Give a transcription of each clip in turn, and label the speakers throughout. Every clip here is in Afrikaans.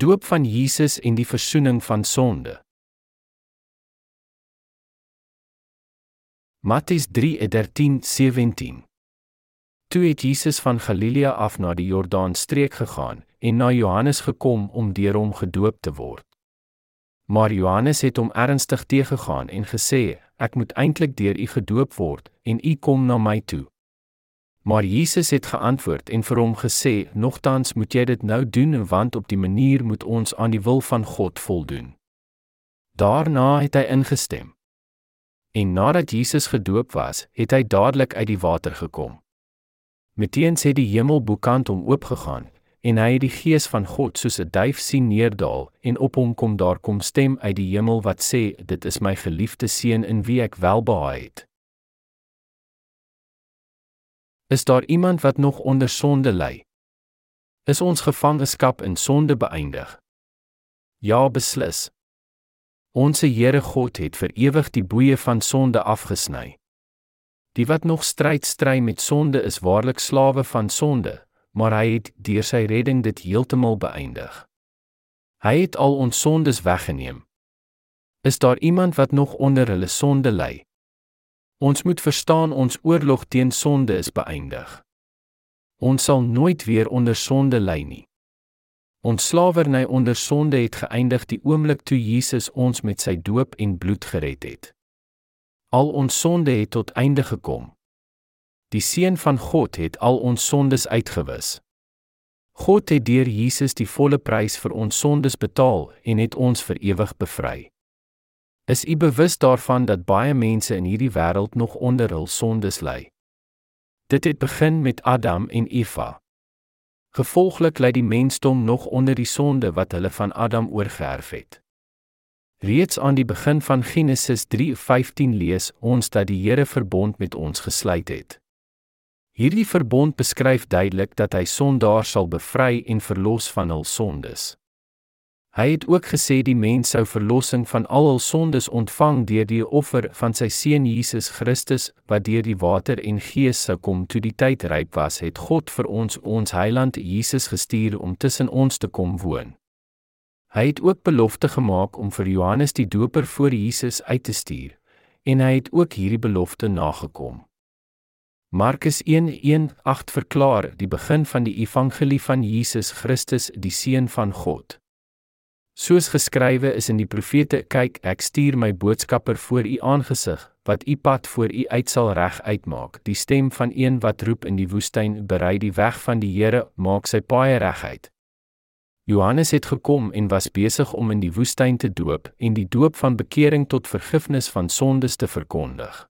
Speaker 1: Doop van Jesus en die versoening van sonde. Matteus 3:13-17 Toe het Jesus van Galilea af na die Jordaan streek gegaan en na Johannes gekom om deur hom gedoop te word. Maar Johannes het hom ernstig teëgegaan en gesê: "Ek moet eintlik deur u gedoop word en u kom na my toe." Maar Jesus het geantwoord en vir hom gesê: "Nogtans moet jy dit nou doen want op die manier moet ons aan die wil van God voldoen." Daarna het hy ingestem. En nadat Jesus gedoop was, het hy dadelik uit die water gekom. Meteens het die hemel bokant hom oopgegaan en hy het die gees van God soos 'n duif sien neerdal en op hom kom daar kom stem uit die hemel wat sê: "Dit is my geliefde seun in wie ek welbehaag het." Is daar iemand wat nog onder sonde ly? Is ons gevangenskap in sonde beëindig? Ja, beslis. Onse Here God het vir ewig die boeye van sonde afgesny. Die wat nog stryd stry met sonde is waarlik slawe van sonde, maar hy het deur sy redding dit heeltemal beëindig. Hy het al ons sondes weggeneem. Is daar iemand wat nog onder hulle sonde ly? Ons moet verstaan ons oorlog teen sonde is beëindig. Ons sal nooit weer onder sonde ly nie. Ons slawerny onder sonde het geëindig die oomblik toe Jesus ons met sy doop en bloed gered het. Al ons sonde het tot einde gekom. Die seun van God het al ons sondes uitgewis. God het deur Jesus die volle prys vir ons sondes betaal en het ons vir ewig bevry. Is u bewus daarvan dat baie mense in hierdie wêreld nog onder hul sondes ly? Dit het begin met Adam en Eva. Gevolglik lê die mensdom nog onder die sonde wat hulle van Adam oorgeerf het. Reeds aan die begin van Genesis 3:15 lees ons dat die Here verbond met ons gesluit het. Hierdie verbond beskryf duidelik dat hy sondaars sal bevry en verlos van hul sondes. Hy het ook gesê die mens sou verlossing van al hul sondes ontvang deur die offer van sy seun Jesus Christus wat deur die water en gees sou kom toe die tyd ryp was het God vir ons ons heiland Jesus gestuur om tussen ons te kom woon. Hy het ook belofte gemaak om vir Johannes die Doper voor Jesus uit te stuur en hy het ook hierdie belofte nagekom. Markus 1:1-8 verklaar die begin van die evangelie van Jesus Christus die seun van God. Soos geskrywe is in die profete: "Kyk, ek stuur my boodskapper voor u aangesig, wat u pad voor u uit sal reg uitmaak." Die stem van een wat roep in die woestyn: "Berei die weg van die Here, maak sy paaie reguit." Johannes het gekom en was besig om in die woestyn te doop en die doop van bekering tot vergifnis van sondes te verkondig.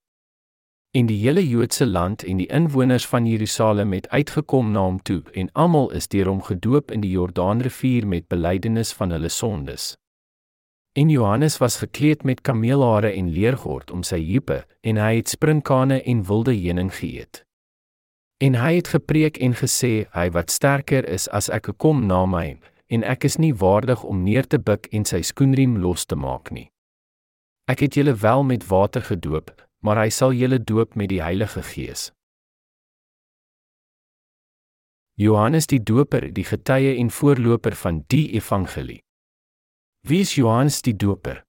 Speaker 1: En die hele Joodse land en die inwoners van Jerusalem het uitgekom na hom toe en almal is deur hom gedoop in die Jordaanrivier met belydenis van hulle sondes. En Johannes was gekleed met kameelhare en leergord om sy heupe en hy het sprinkane en wilde heuning geëet. En hy het gepreek en gesê hy wat sterker is as ek kom na my en ek is nie waardig om neer te buig en sy skoenriem los te maak nie. Ek het julle wel met water gedoop, maar hy sal julle doop met die Heilige Gees. Johannes die Doper, die getuie en voorloper van die evangelie. Wie is Johannes die Doper?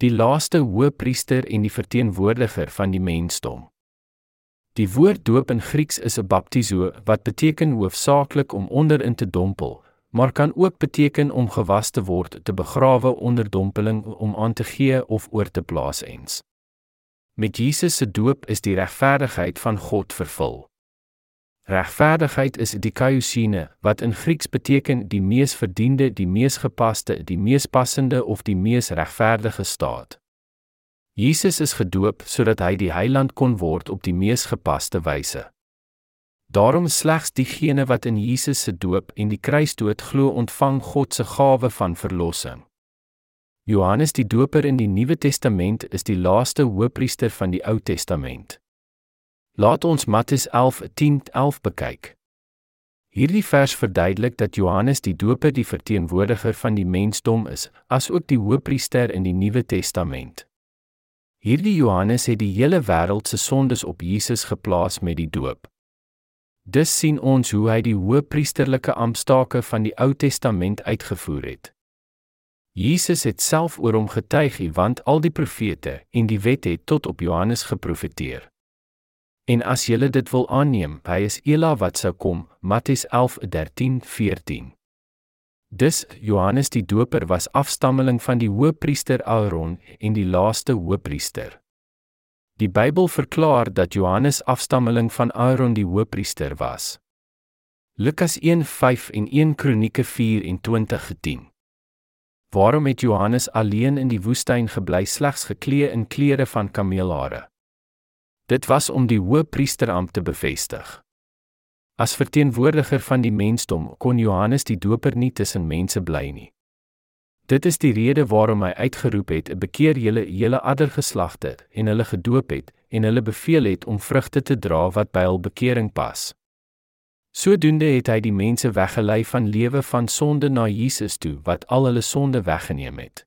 Speaker 1: Die laaste hoëpriester en die verteenwoordiger van die mensdom. Die woord doop in Grieks is 'n baptizo wat beteken hoofsaaklik om onder in te dompel, maar kan ook beteken om gewas te word, te begrawe onder dompeling om aan te gee of oor te plaas ens. Met Jesus se doop is die regverdigheid van God vervul. Regverdigheid is die kaiosine wat in Grieks beteken die mees verdiende, die mees gepaste, die mees passende of die mees regverdige staat. Jesus is gedoop sodat hy die heiland kon word op die mees gepaste wyse. Daarom slegs diegene wat in Jesus se doop en die kruisdood glo ontvang God se gawe van verlossing. Johannes die Doper in die Nuwe Testament is die laaste hoëpriester van die Ou Testament. Laat ons Matteus 11:10-11 bekyk. Hierdie vers verduidelik dat Johannes die Doper die verteenwoordiger van die mensdom is, asook die hoëpriester in die Nuwe Testament. Hierdie Johannes het die hele wêreld se sondes op Jesus geplaas met die doop. Dus sien ons hoe hy die hoëpriesterlike amptstake van die Ou Testament uitgevoer het. Jesus het self oor hom getuig, want al die profete en die wet het tot op Johannes geprofeteer. En as jy dit wil aanneem, hy is Ela wat sou kom, Matteus 11:13-14. Dus Johannes die Doper was afstammeling van die hoëpriester Aaron en die laaste hoëpriester. Die Bybel verklaar dat Johannes afstammeling van Aaron die hoëpriester was. Lukas 1:5 en 1 Kronieke 24:10. Waarom het Johannes alleen in die woestyn gebly slegs geklee in klere van kameelhare? Dit was om die hoëpriesterampt te bevestig. As verteenwoordiger van die mensdom kon Johannes die Doper nie tussen mense bly nie. Dit is die rede waarom hy uitgeroep het: "Bekeer julle hele ander geslagte" en hulle gedoop het en hulle beveel het om vrugte te dra wat by hul bekering pas. Sodoende het hy die mense weggelei van lewe van sonde na Jesus toe wat al hulle sonde weggeneem het.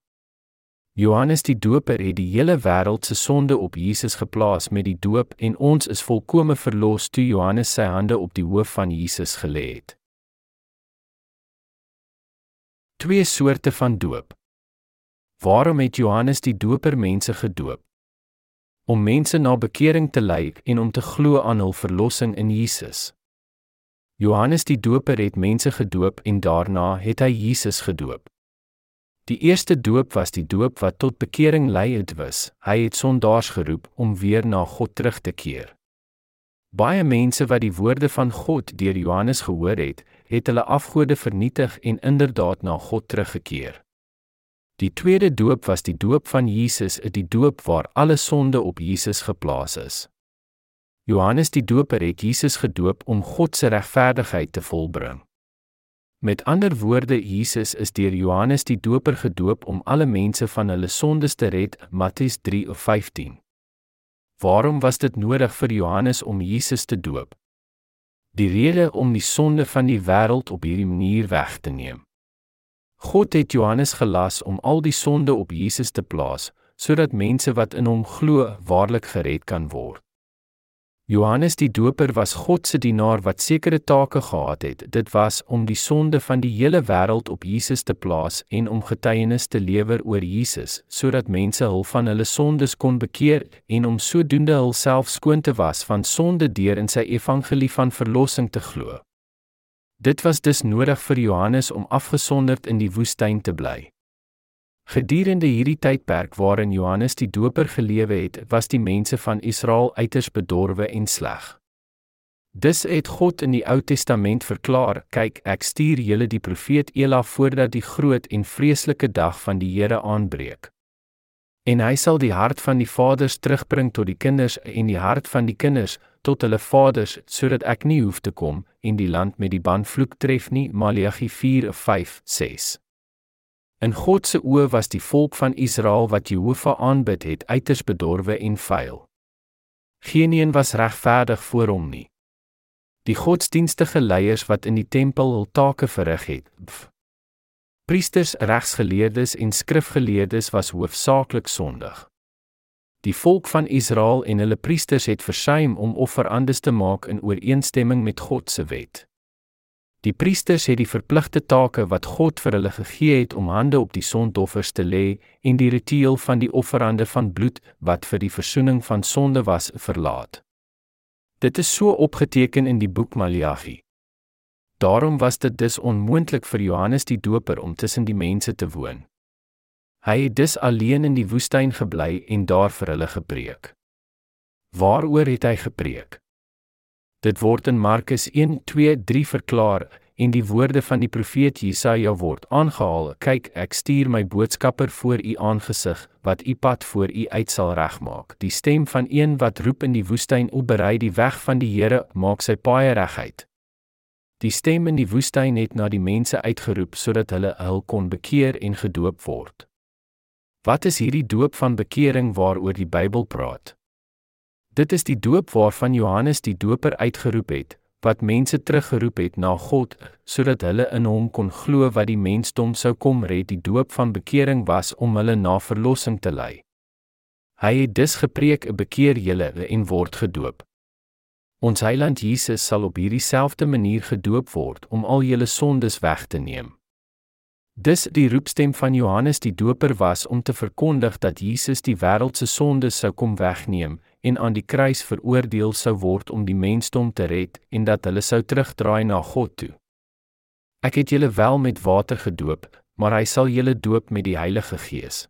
Speaker 1: Johannes die Doper het die hele wêreld se sonde op Jesus geplaas met die doop en ons is volkome verlos toe Johannes sy hande op die hoof van Jesus gelê het. Twee soorte van doop. Waarom het Johannes die Doper mense gedoop? Om mense na bekering te lei en om te glo aan hul verlossing in Jesus. Johannes die Doper het mense gedoop en daarna het hy Jesus gedoop. Die eerste doop was die doop wat tot bekering lei het was. Hy het sondaars geroep om weer na God terug te keer. Baie mense wat die woorde van God deur Johannes gehoor het, het hulle afgode vernietig en inderdaad na God teruggekeer. Die tweede doop was die doop van Jesus, die doop waar alle sonde op Jesus geplaas is. Johannes die Doper het Jesus gedoop om God se regverdigheid te volbring. Met ander woorde, Jesus is deur Johannes die Doper gedoop om alle mense van hulle sondes te red, Matteus 3:15. Waarom was dit nodig vir Johannes om Jesus te doop? Die rede om die sonde van die wêreld op hierdie manier weg te neem. God het Johannes gelas om al die sonde op Jesus te plaas, sodat mense wat in hom glo, waarlik gered kan word. Johannes die Doper was God se dienaar wat sekere take gehad het. Dit was om die sonde van die hele wêreld op Jesus te plaas en om getuienis te lewer oor Jesus, sodat mense hul van hulle sondes kon bekeer en om sodoende hulself skoon te was van sonde deur in sy evangelie van verlossing te glo. Dit was dus nodig vir Johannes om afgesonderd in die woestyn te bly. Gedurende hierdie tydperk waarin Johannes die Doper gelewe het, was die mense van Israel uiters bedorwe en sleg. Dus het God in die Ou Testament verklaar: "Kyk, ek stuur julle die profeet Ela voordat die groot en vreeslike dag van die Here aanbreek. En hy sal die hart van die vaders terugbring tot die kinders en die hart van die kinders tot hulle vaders, sodat ek nie hoef te kom en die land met die banvloek tref nie." Maleagi 4:5-6. In God se oë was die volk van Israel wat Jehovah aanbid het uiters bedorwe en vuil. Geen een was regverdig voor hom nie. Die godsdienstige leiers wat in die tempel hul take verrig het, pf. priesters, regsgeleerdes en skrifgeleerdes was hoofsaaklik sondig. Die volk van Israel en hulle priesters het versuim om offerandes te maak in ooreenstemming met God se wet. Die priesters het die verpligte take wat God vir hulle gegee het om hande op die sondoffers te lê en die ritueel van die offerande van bloed wat vir die verzoening van sonde was verlaat. Dit is so opgeteken in die boek Maleagi. Daarom was dit dus onmoontlik vir Johannes die Doper om tussen die mense te woon. Hy het dus alleen in die woestyn gebly en daar vir hulle gepreek. Waaroor het hy gepreek? Dit word in Markus 1:2-3 verklaar en die woorde van die profeet Jesaja word aangehaal: "Kyk, ek stuur my boodskapper voor u aangesig wat u pad voor u uit sal regmaak. Die stem van een wat roep in die woestyn: Oorberei die weg van die Here, maak sy paaie reguit." Die stem in die woestyn het na die mense uitgeroep sodat hulle hul kon bekeer en gedoop word. Wat is hierdie doop van bekering waaroor die Bybel praat? Dit is die doop waarvan Johannes die Doper uitgeroep het, wat mense teruggeroep het na God sodat hulle in hom kon glo wat die mensdom sou kom red. Die doop van bekering was om hulle na verlossing te lei. Hy het dus gepreek: "Bekeer julle en word gedoop." Ons Heiland Jesus sal op hierdie selfde manier gedoop word om al julle sondes weg te neem. Dis die roepstem van Johannes die Doper was om te verkondig dat Jesus die wêreld se sondes sou kom wegneem en aan die kruis veroordeel sou word om die mensdom te red en dat hulle sou terugdraai na God toe. Ek het julle wel met water gedoop, maar hy sal julle doop met die Heilige Gees.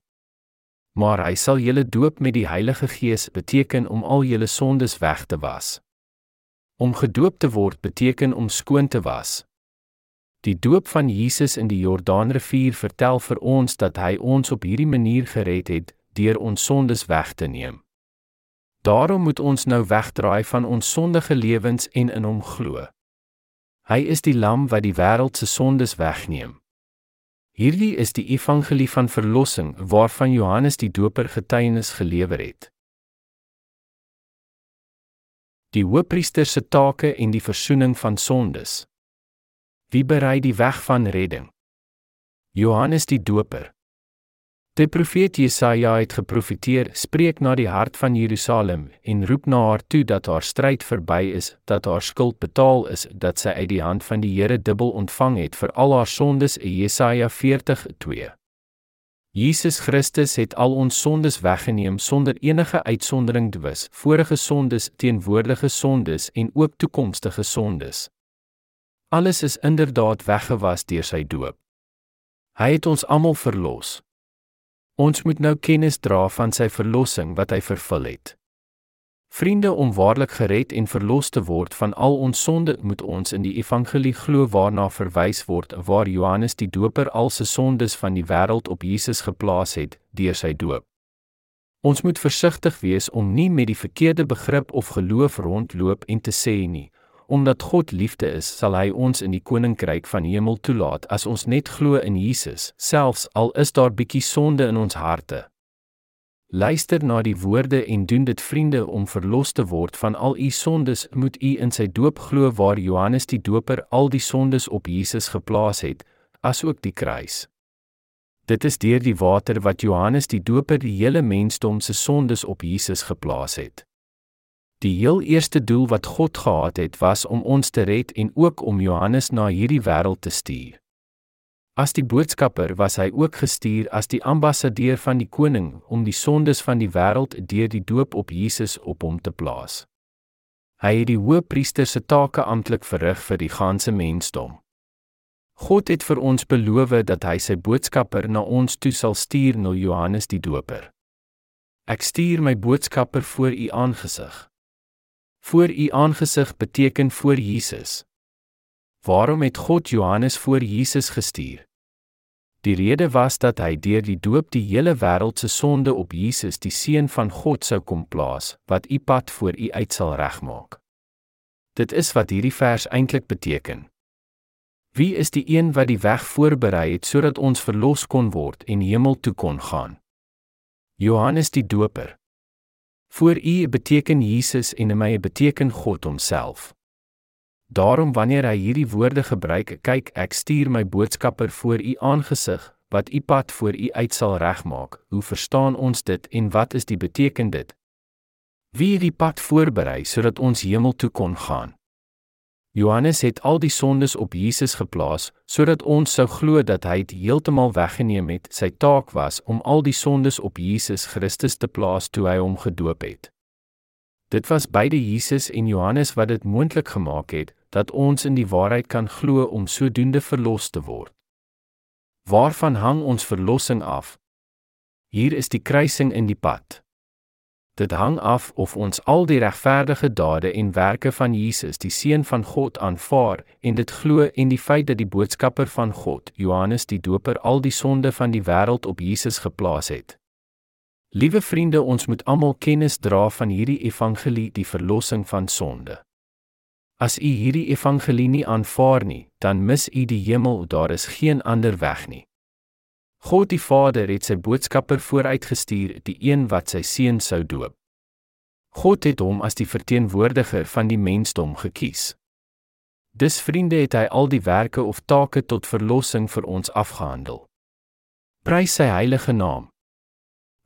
Speaker 1: Maar hy sal julle doop met die Heilige Gees beteken om al julle sondes weg te was. Om gedoop te word beteken om skoon te was. Die doop van Jesus in die Jordaanrivier vertel vir ons dat hy ons op hierdie manier gered het deur ons sondes weg te neem. Daarom moet ons nou wegdraai van ons sondige lewens en in hom glo. Hy is die lam wat die wêreld se sondes wegneem. Hierdie is die evangelie van verlossing waarvan Johannes die Doper getuienis gelewer het. Die hoëpriester se take en die verzoening van sondes. Wie berei die weg van redding? Johannes die Doper. Die profeet Jesaja het geprofeteer: "Spreek na die hart van Jerusalem en roep na haar toe dat haar stryd verby is, dat haar skuld betaal is, dat sy uit die hand van die Here dubbel ontvang het vir al haar sondes." Jesaja 40:2. Jesus Christus het al ons sondes weggeneem sonder enige uitsondering dwis, vorige sondes, teenwoordige sondes en ook toekomstige sondes. Alles is inderdaad weggewas deur sy doop. Hy het ons almal verlos. Ons moet nou kennis dra van sy verlossing wat hy vervul het. Vriende, om waarlik gered en verlos te word van al ons sonde, moet ons in die evangelie glo waarna verwys word waar Johannes die Doper al sy sondes van die wêreld op Jesus geplaas het deur sy doop. Ons moet versigtig wees om nie met die verkeerde begrip of geloof rondloop en te sê nie, omdat God liefde is, sal hy ons in die koninkryk van hemel toelaat as ons net glo in Jesus, selfs al is daar bietjie sonde in ons harte. Luister na die woorde en doen dit vriende om verlos te word van al u sondes, moet u in sy doop glo waar Johannes die Doper al die sondes op Jesus geplaas het, asook die kruis. Dit is deur die water wat Johannes die Doper die hele mensdom se sondes op Jesus geplaas het. Die heel eerste doel wat God gehad het, was om ons te red en ook om Johannes na hierdie wêreld te stuur. As die boodskapper was hy ook gestuur as die ambassadeur van die koning om die sondes van die wêreld deur die doop op Jesus op hom te plaas. Hy het die hoëpriester se take amptelik verrig vir die ganse mensdom. God het vir ons beloof dat hy sy boodskapper na ons toe sal stuur, nou Johannes die Doper. Ek stuur my boodskapper voor u aangesig. Voor u aangesig beteken voor Jesus. Waarom het God Johannes voor Jesus gestuur? Die rede was dat hy deur die doop die hele wêreld se sonde op Jesus, die seun van God, sou kom plaas, wat u pad voor u uit sal regmaak. Dit is wat hierdie vers eintlik beteken. Wie is die een wat die weg voorberei het sodat ons verlos kon word en hemel toe kon gaan? Johannes die Doper. Voor U beteken Jesus en in my beteken God homself. Daarom wanneer hy hierdie woorde gebruik, kyk ek stuur my boodskapper voor U aangesig wat U pad voor U uit sal regmaak. Hoe verstaan ons dit en wat is die beteken dit? Wie het die pad voorberei sodat ons hemel toe kon gaan? Johannes het al die sondes op Jesus geplaas sodat ons sou glo dat hy dit heeltemal weggeneem het. Sy taak was om al die sondes op Jesus Christus te plaas toe hy hom gedoop het. Dit was beide Jesus en Johannes wat dit moontlik gemaak het dat ons in die waarheid kan glo om sodoende verlos te word. Waarvan hang ons verlossing af? Hier is die kruising in die pad. Dit hang af of ons al die regverdige dade en werke van Jesus, die seun van God, aanvaar en dit glo en die feit dat die boodskapper van God, Johannes die Doper, al die sonde van die wêreld op Jesus geplaas het. Liewe vriende, ons moet almal kennis dra van hierdie evangelie, die verlossing van sonde. As u hierdie evangelie nie aanvaar nie, dan mis u die hemel, daar is geen ander weg nie. God die Vader het sy boodskapper vooruitgestuur, die een wat sy seun sou doop. God het hom as die verteenwoordiger van die mensdom gekies. Dis vriende het hy al die werke of take tot verlossing vir ons afgehandel. Prys sy heilige naam.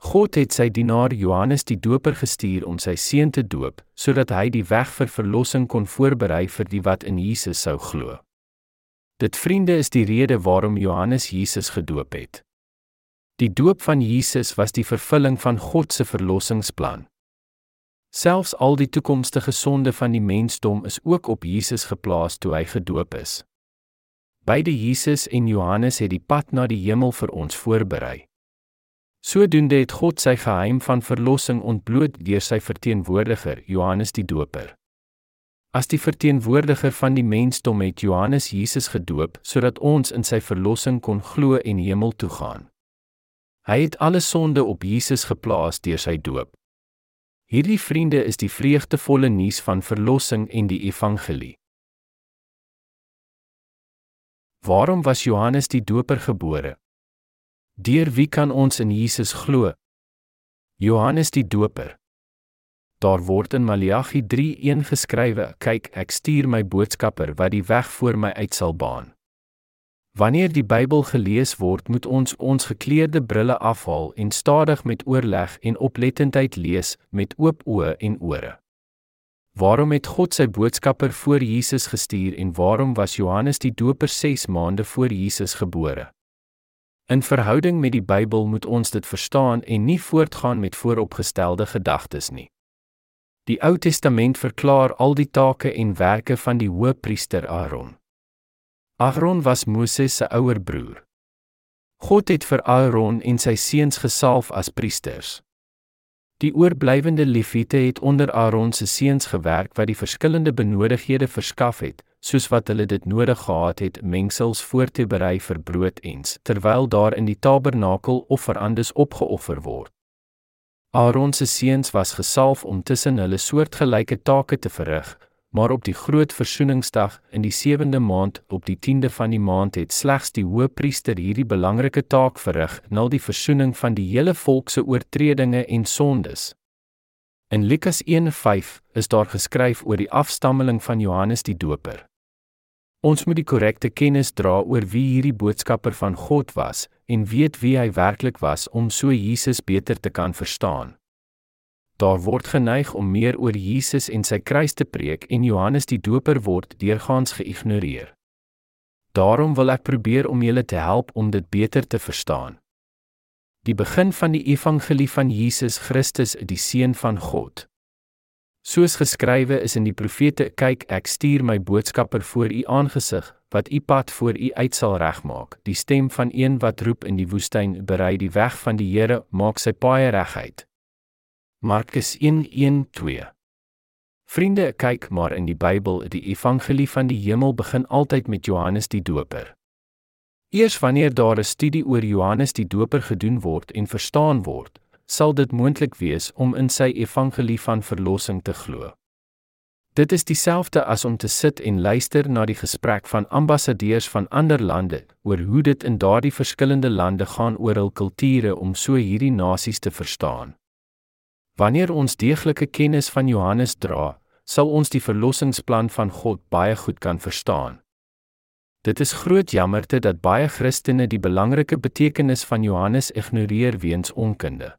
Speaker 1: God het sy dienaar Johannes die Doper gestuur om sy seun te doop, sodat hy die weg vir verlossing kon voorberei vir die wat in Jesus sou glo. Dit vriende is die rede waarom Johannes Jesus gedoop het. Die doop van Jesus was die vervulling van God se verlossingsplan. Selfs al die toekomstige sonde van die mensdom is ook op Jesus geplaas toe hy gedoop is. Beide Jesus en Johannes het die pad na die hemel vir ons voorberei. Sodoende het God sy geheim van verlossing ontbloot deur sy verteenwoordiger, Johannes die Doper. As die verteenwoordiger van die mensdom het Johannes Jesus gedoop sodat ons in sy verlossing kon glo en hemel toe gaan. Hy het alle sonde op Jesus geplaas deur sy doop. Hierdie vriende is die vreugdevolle nuus van verlossing en die evangelie. Waarom was Johannes die Doper gebore? Deur wie kan ons in Jesus glo? Johannes die Doper. Daar word in Maleagi 3:1 geskrywe: "Kyk, ek stuur my boodskapper wat die weg voor my uit sal baan." Wanneer die Bybel gelees word, moet ons ons gekleurde brille afhaal en stadig met oorleg en oplettendheid lees met oop oë en ore. Waarom het God sy boodskapper voor Jesus gestuur en waarom was Johannes die Doper 6 maande voor Jesus gebore? In verhouding met die Bybel moet ons dit verstaan en nie voortgaan met vooropgestelde gedagtes nie. Die Ou Testament verklaar al die take en werke van die Hoëpriester Aaron. Aaron was Moses se ouer broer. God het vir Aaron en sy seuns gesalf as priesters. Die oorblywende Lewiete het onder Aaron se seuns gewerk wat die verskillende benodighede verskaf het, soos wat hulle dit nodig gehad het, mengsels voor te berei vir brood ens, terwyl daar in die tabernakel offerandes opgeoffer word. Aaron se seuns was gesalf om tussen hulle soortgelyke take te verrig, maar op die groot versoeningsdag in die 7de maand op die 10de van die maand het slegs die hoëpriester hierdie belangrike taak verrig, na die versoening van die hele volk se oortredinge en sondes. In Lukas 1:5 is daar geskryf oor die afstammeling van Johannes die Doper. Ons moet die korrekte kennis dra oor wie hierdie boodskapper van God was en weet wie hy werklik was om so Jesus beter te kan verstaan. Daar word geneig om meer oor Jesus en sy kruis te preek en Johannes die Doper word deurgaans geïgnoreer. Daarom wil ek probeer om julle te help om dit beter te verstaan. Die begin van die evangelie van Jesus Christus, die seun van God. Soos geskrywe is in die profete, kyk ek stuur my boodskapper voor u aangesig wat u pad voor u uit sal regmaak. Die stem van een wat roep in die woestyn, berei die weg van die Here, maak sy paaie reguit. Markus 1:1-2. Vriende, kyk maar in die Bybel, die evangelie van die hemel begin altyd met Johannes die Doper. Eers wanneer daar 'n studie oor Johannes die Doper gedoen word en verstaan word, sal dit moontlik wees om in sy evangelie van verlossing te glo. Dit is dieselfde as om te sit en luister na die gesprek van ambassadeurs van ander lande oor hoe dit in daardie verskillende lande gaan oor hul kulture om so hierdie nasies te verstaan. Wanneer ons deeglike kennis van Johannes dra, sal ons die verlossingsplan van God baie goed kan verstaan. Dit is groot jammerte dat baie Christene die belangrike betekenis van Johannes ignoreer weens onkunde.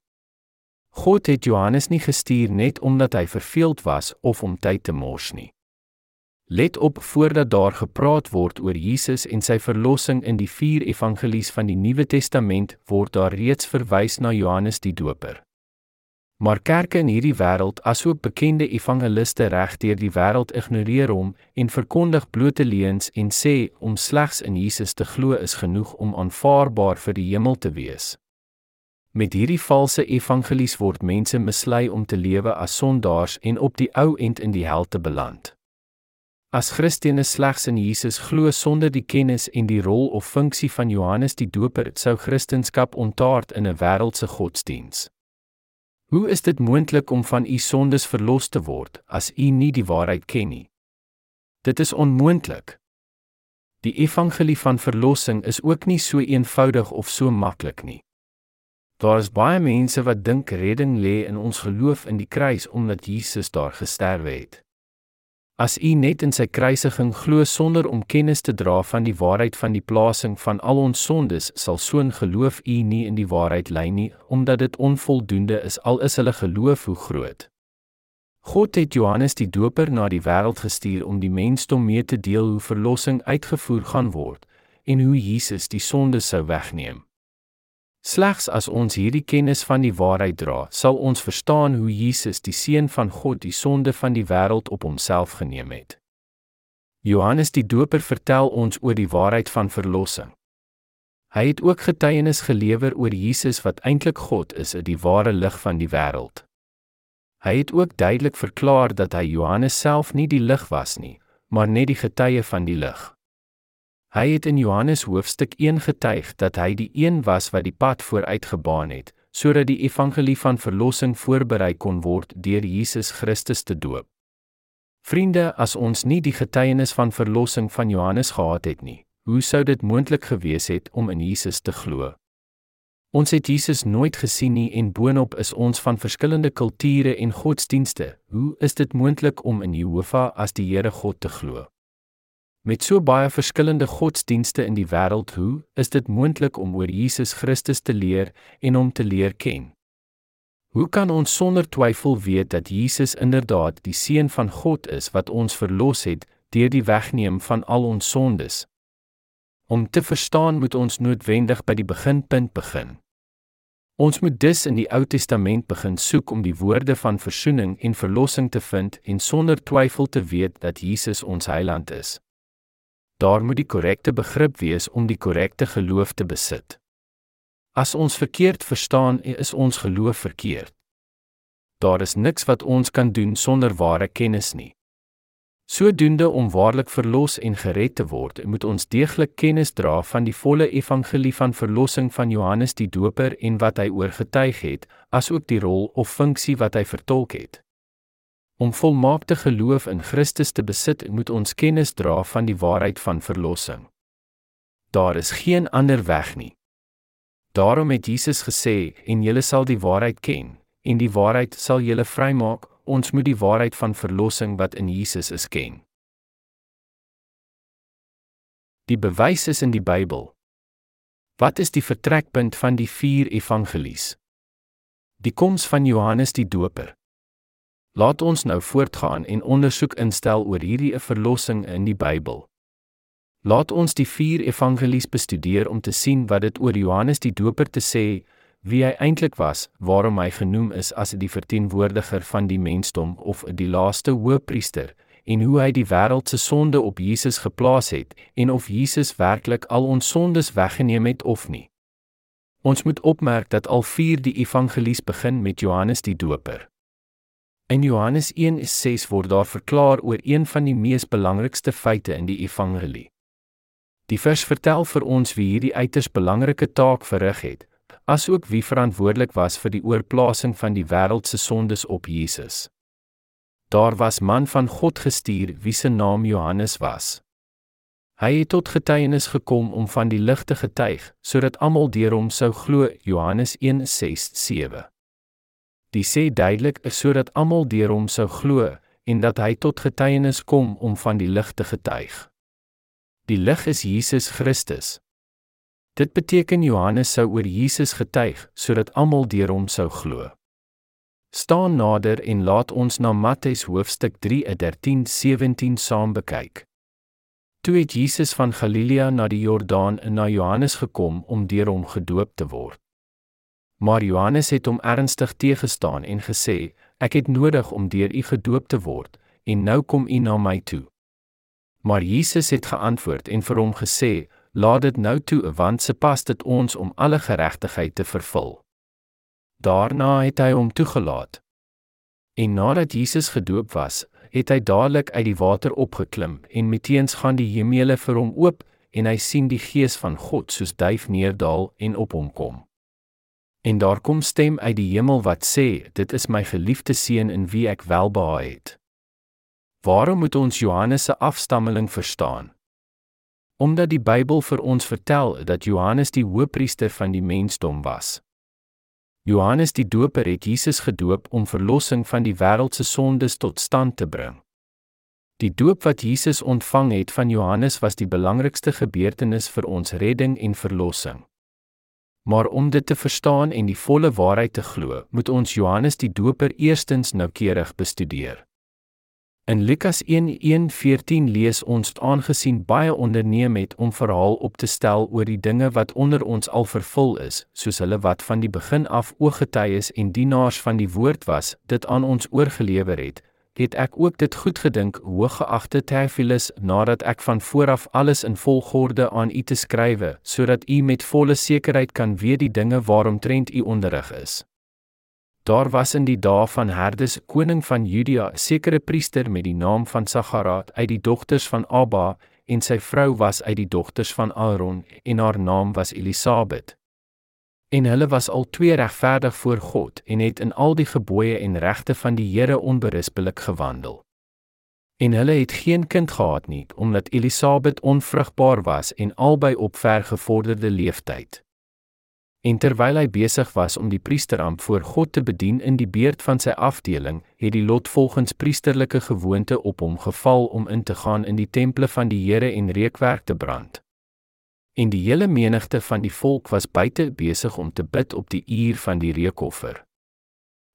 Speaker 1: God het Johannes nie gestuur net omdat hy verveeld was of om tyd te mors nie. Let op voordat daar gepraat word oor Jesus en sy verlossing in die vier evangelies van die Nuwe Testament, word daar reeds verwys na Johannes die Doper. Maar kerke in hierdie wêreld, asook bekende evangeliste regdeur die wêreld ignoreer hom en verkondig blote leuns en sê om slegs in Jesus te glo is genoeg om aanvaarbaar vir die hemel te wees. Met hierdie valse evangelies word mense mislei om te lewe as sondaars en op die ou end in die hel te beland. As Christene slegs in Jesus glo sonder die kennis en die rol of funksie van Johannes die Doper, sou Christendom ontaard in 'n wêreldse godsdiens. Hoe is dit moontlik om van u sondes verlos te word as u nie die waarheid ken nie? Dit is onmoontlik. Die evangelie van verlossing is ook nie so eenvoudig of so maklik nie. Daar is baie mense wat dink redding lê in ons geloof in die kruis omdat Jesus daar gesterwe het. As u net in sy kruisiging glo sonder om kennis te dra van die waarheid van die plasing van al ons sondes, sal so 'n geloof u nie in die waarheid lei nie, omdat dit onvoldoende is al is hulle geloof hoe groot. God het Johannes die Doper na die wêreld gestuur om die mensdom mee te deel hoe verlossing uitgevoer gaan word en hoe Jesus die sonde sou wegneem. Slegs as ons hierdie kennis van die waarheid dra, sal ons verstaan hoe Jesus die seun van God die sonde van die wêreld op homself geneem het. Johannes die Doper vertel ons oor die waarheid van verlossing. Hy het ook getuienis gelewer oor Jesus wat eintlik God is, die ware lig van die wêreld. Hy het ook duidelik verklaar dat hy Johannes self nie die lig was nie, maar net die getuie van die lig. Hy het in Johannes hoofstuk 1 getuig dat hy die een was wat die pad vooruitgebaan het, sodat die evangelie van verlossing voorberei kon word deur Jesus Christus te doop. Vriende, as ons nie die getuienis van verlossing van Johannes gehad het nie, hoe sou dit moontlik gewees het om in Jesus te glo? Ons het Jesus nooit gesien nie en boonop is ons van verskillende kulture en godsdienste. Hoe is dit moontlik om in Jehovah as die Here God te glo? Met so baie verskillende godsdienste in die wêreld, hoe is dit moontlik om oor Jesus Christus te leer en hom te leer ken? Hoe kan ons sonder twyfel weet dat Jesus inderdaad die seun van God is wat ons verlos het deur die wegneem van al ons sondes? Om te verstaan moet ons noodwendig by die beginpunt begin. Ons moet dus in die Ou Testament begin soek om die woorde van verzoening en verlossing te vind en sonder twyfel te weet dat Jesus ons heiland is daar moet die korrekte begrip wees om die korrekte geloof te besit. As ons verkeerd verstaan, is ons geloof verkeerd. Daar is niks wat ons kan doen sonder ware kennis nie. Sodoende om waarlik verlos en gered te word, moet ons deeglik kennis dra van die volle evangelie van verlossing van Johannes die Doper en wat hy oorgetuig het, asook die rol of funksie wat hy vertolk het. Om volmaakte geloof in Christus te besit, moet ons kennis dra van die waarheid van verlossing. Daar is geen ander weg nie. Daarom het Jesus gesê, "En julle sal die waarheid ken, en die waarheid sal julle vrymaak." Ons moet die waarheid van verlossing wat in Jesus is ken. Die bewys is in die Bybel. Wat is die vertrekpunt van die vier evangelies? Die koms van Johannes die Doper. Laat ons nou voortgaan en ondersoek instel oor hierdie verlossing in die Bybel. Laat ons die vier evangelies bestudeer om te sien wat dit oor Johannes die Doper te sê, wie hy eintlik was, waarom hy genoem is as die verteenwoordiger van die mensdom of die laaste hoëpriester en hoe hy die wêreld se sonde op Jesus geplaas het en of Jesus werklik al ons sondes weggeneem het of nie. Ons moet opmerk dat al vier die evangelies begin met Johannes die Doper. In Johannes 1:6 word daar verklaar oor een van die mees belangrikste feite in die evangelie. Die vers vertel vir ons wie hierdie uiters belangrike taak verrig het, asook wie verantwoordelik was vir die oorplasing van die wêreld se sondes op Jesus. Daar was man van God gestuur wie se naam Johannes was. Hy het tot getuienis gekom om van die lig te getuig, sodat almal deur hom sou glo. Johannes 1:6-7. Die sê duidelik is sodat almal deur hom sou glo en dat hy tot getuienis kom om van die lig te getuig. Die lig is Jesus Christus. Dit beteken Johannes sou oor Jesus getuig sodat almal deur hom sou glo. Staan nader en laat ons na Matteus hoofstuk 3:13-17 saam bekyk. Toe het Jesus van Galilea na die Jordaan en na Johannes gekom om deur hom gedoop te word. Maar Johannes het hom ernstig teëgestaan en gesê: "Ek het nodig om deur u gedoop te word, en nou kom u na my toe." Maar Jesus het geantwoord en vir hom gesê: "Laat dit nou toe, want se pas dit ons om alle geregtigheid te vervul." Daarna het hy hom toegelaat. En nadat Jesus gedoop was, het hy dadelik uit die water opgeklim en meteens gaan die hemele vir hom oop en hy sien die gees van God soos duif neerdal en op hom kom. En daar kom stem uit die hemel wat sê: "Dit is my geliefde seun in wie ek welbehae het." Waarom moet ons Johannes se afstammeling verstaan? Omdat die Bybel vir ons vertel dat Johannes die hoëpriester van die mensdom was. Johannes die Doper het Jesus gedoop om verlossing van die wêreld se sondes tot stand te bring. Die doop wat Jesus ontvang het van Johannes was die belangrikste gebeurtenis vir ons redding en verlossing. Maar om dit te verstaan en die volle waarheid te glo, moet ons Johannes die Doper eerstens noukeurig bestudeer. In Lukas 1:1-14 lees ons aangesien baie onderneem het om verhaal op te stel oor die dinge wat onder ons al vervul is, soos hulle wat van die begin af ooggetuies en dienaars van die woord was, dit aan ons oorgelewer het, het ek ook dit goed gedink, hooggeagte Terphilus, nadat ek van vooraf alles in volgorde aan u te skrywe, sodat u met volle sekerheid kan weet die dinge waaromtrent u onderrig is. Daar was in die dae van Herodes, koning van Judea, 'n sekere priester met die naam van Sagaraat uit die dogters van Abba, en sy vrou was uit die dogters van Aaron, en haar naam was Elisabet. En hulle was al twee regverdig voor God en het in al die gebooie en regte van die Here onberispelik gewandel. En hulle het geen kind gehad nie, omdat Elisabet onvrugbaar was en albei op vergevorderde leeftyd. En terwyl hy besig was om die priesteramp voor God te bedien in die beurt van sy afdeling, het die lot volgens priesterlike gewoonte op hom geval om in te gaan in die temple van die Here en reukwerk te brand en die hele menigte van die volk was buite besig om te bid op die uur van die reukoffer.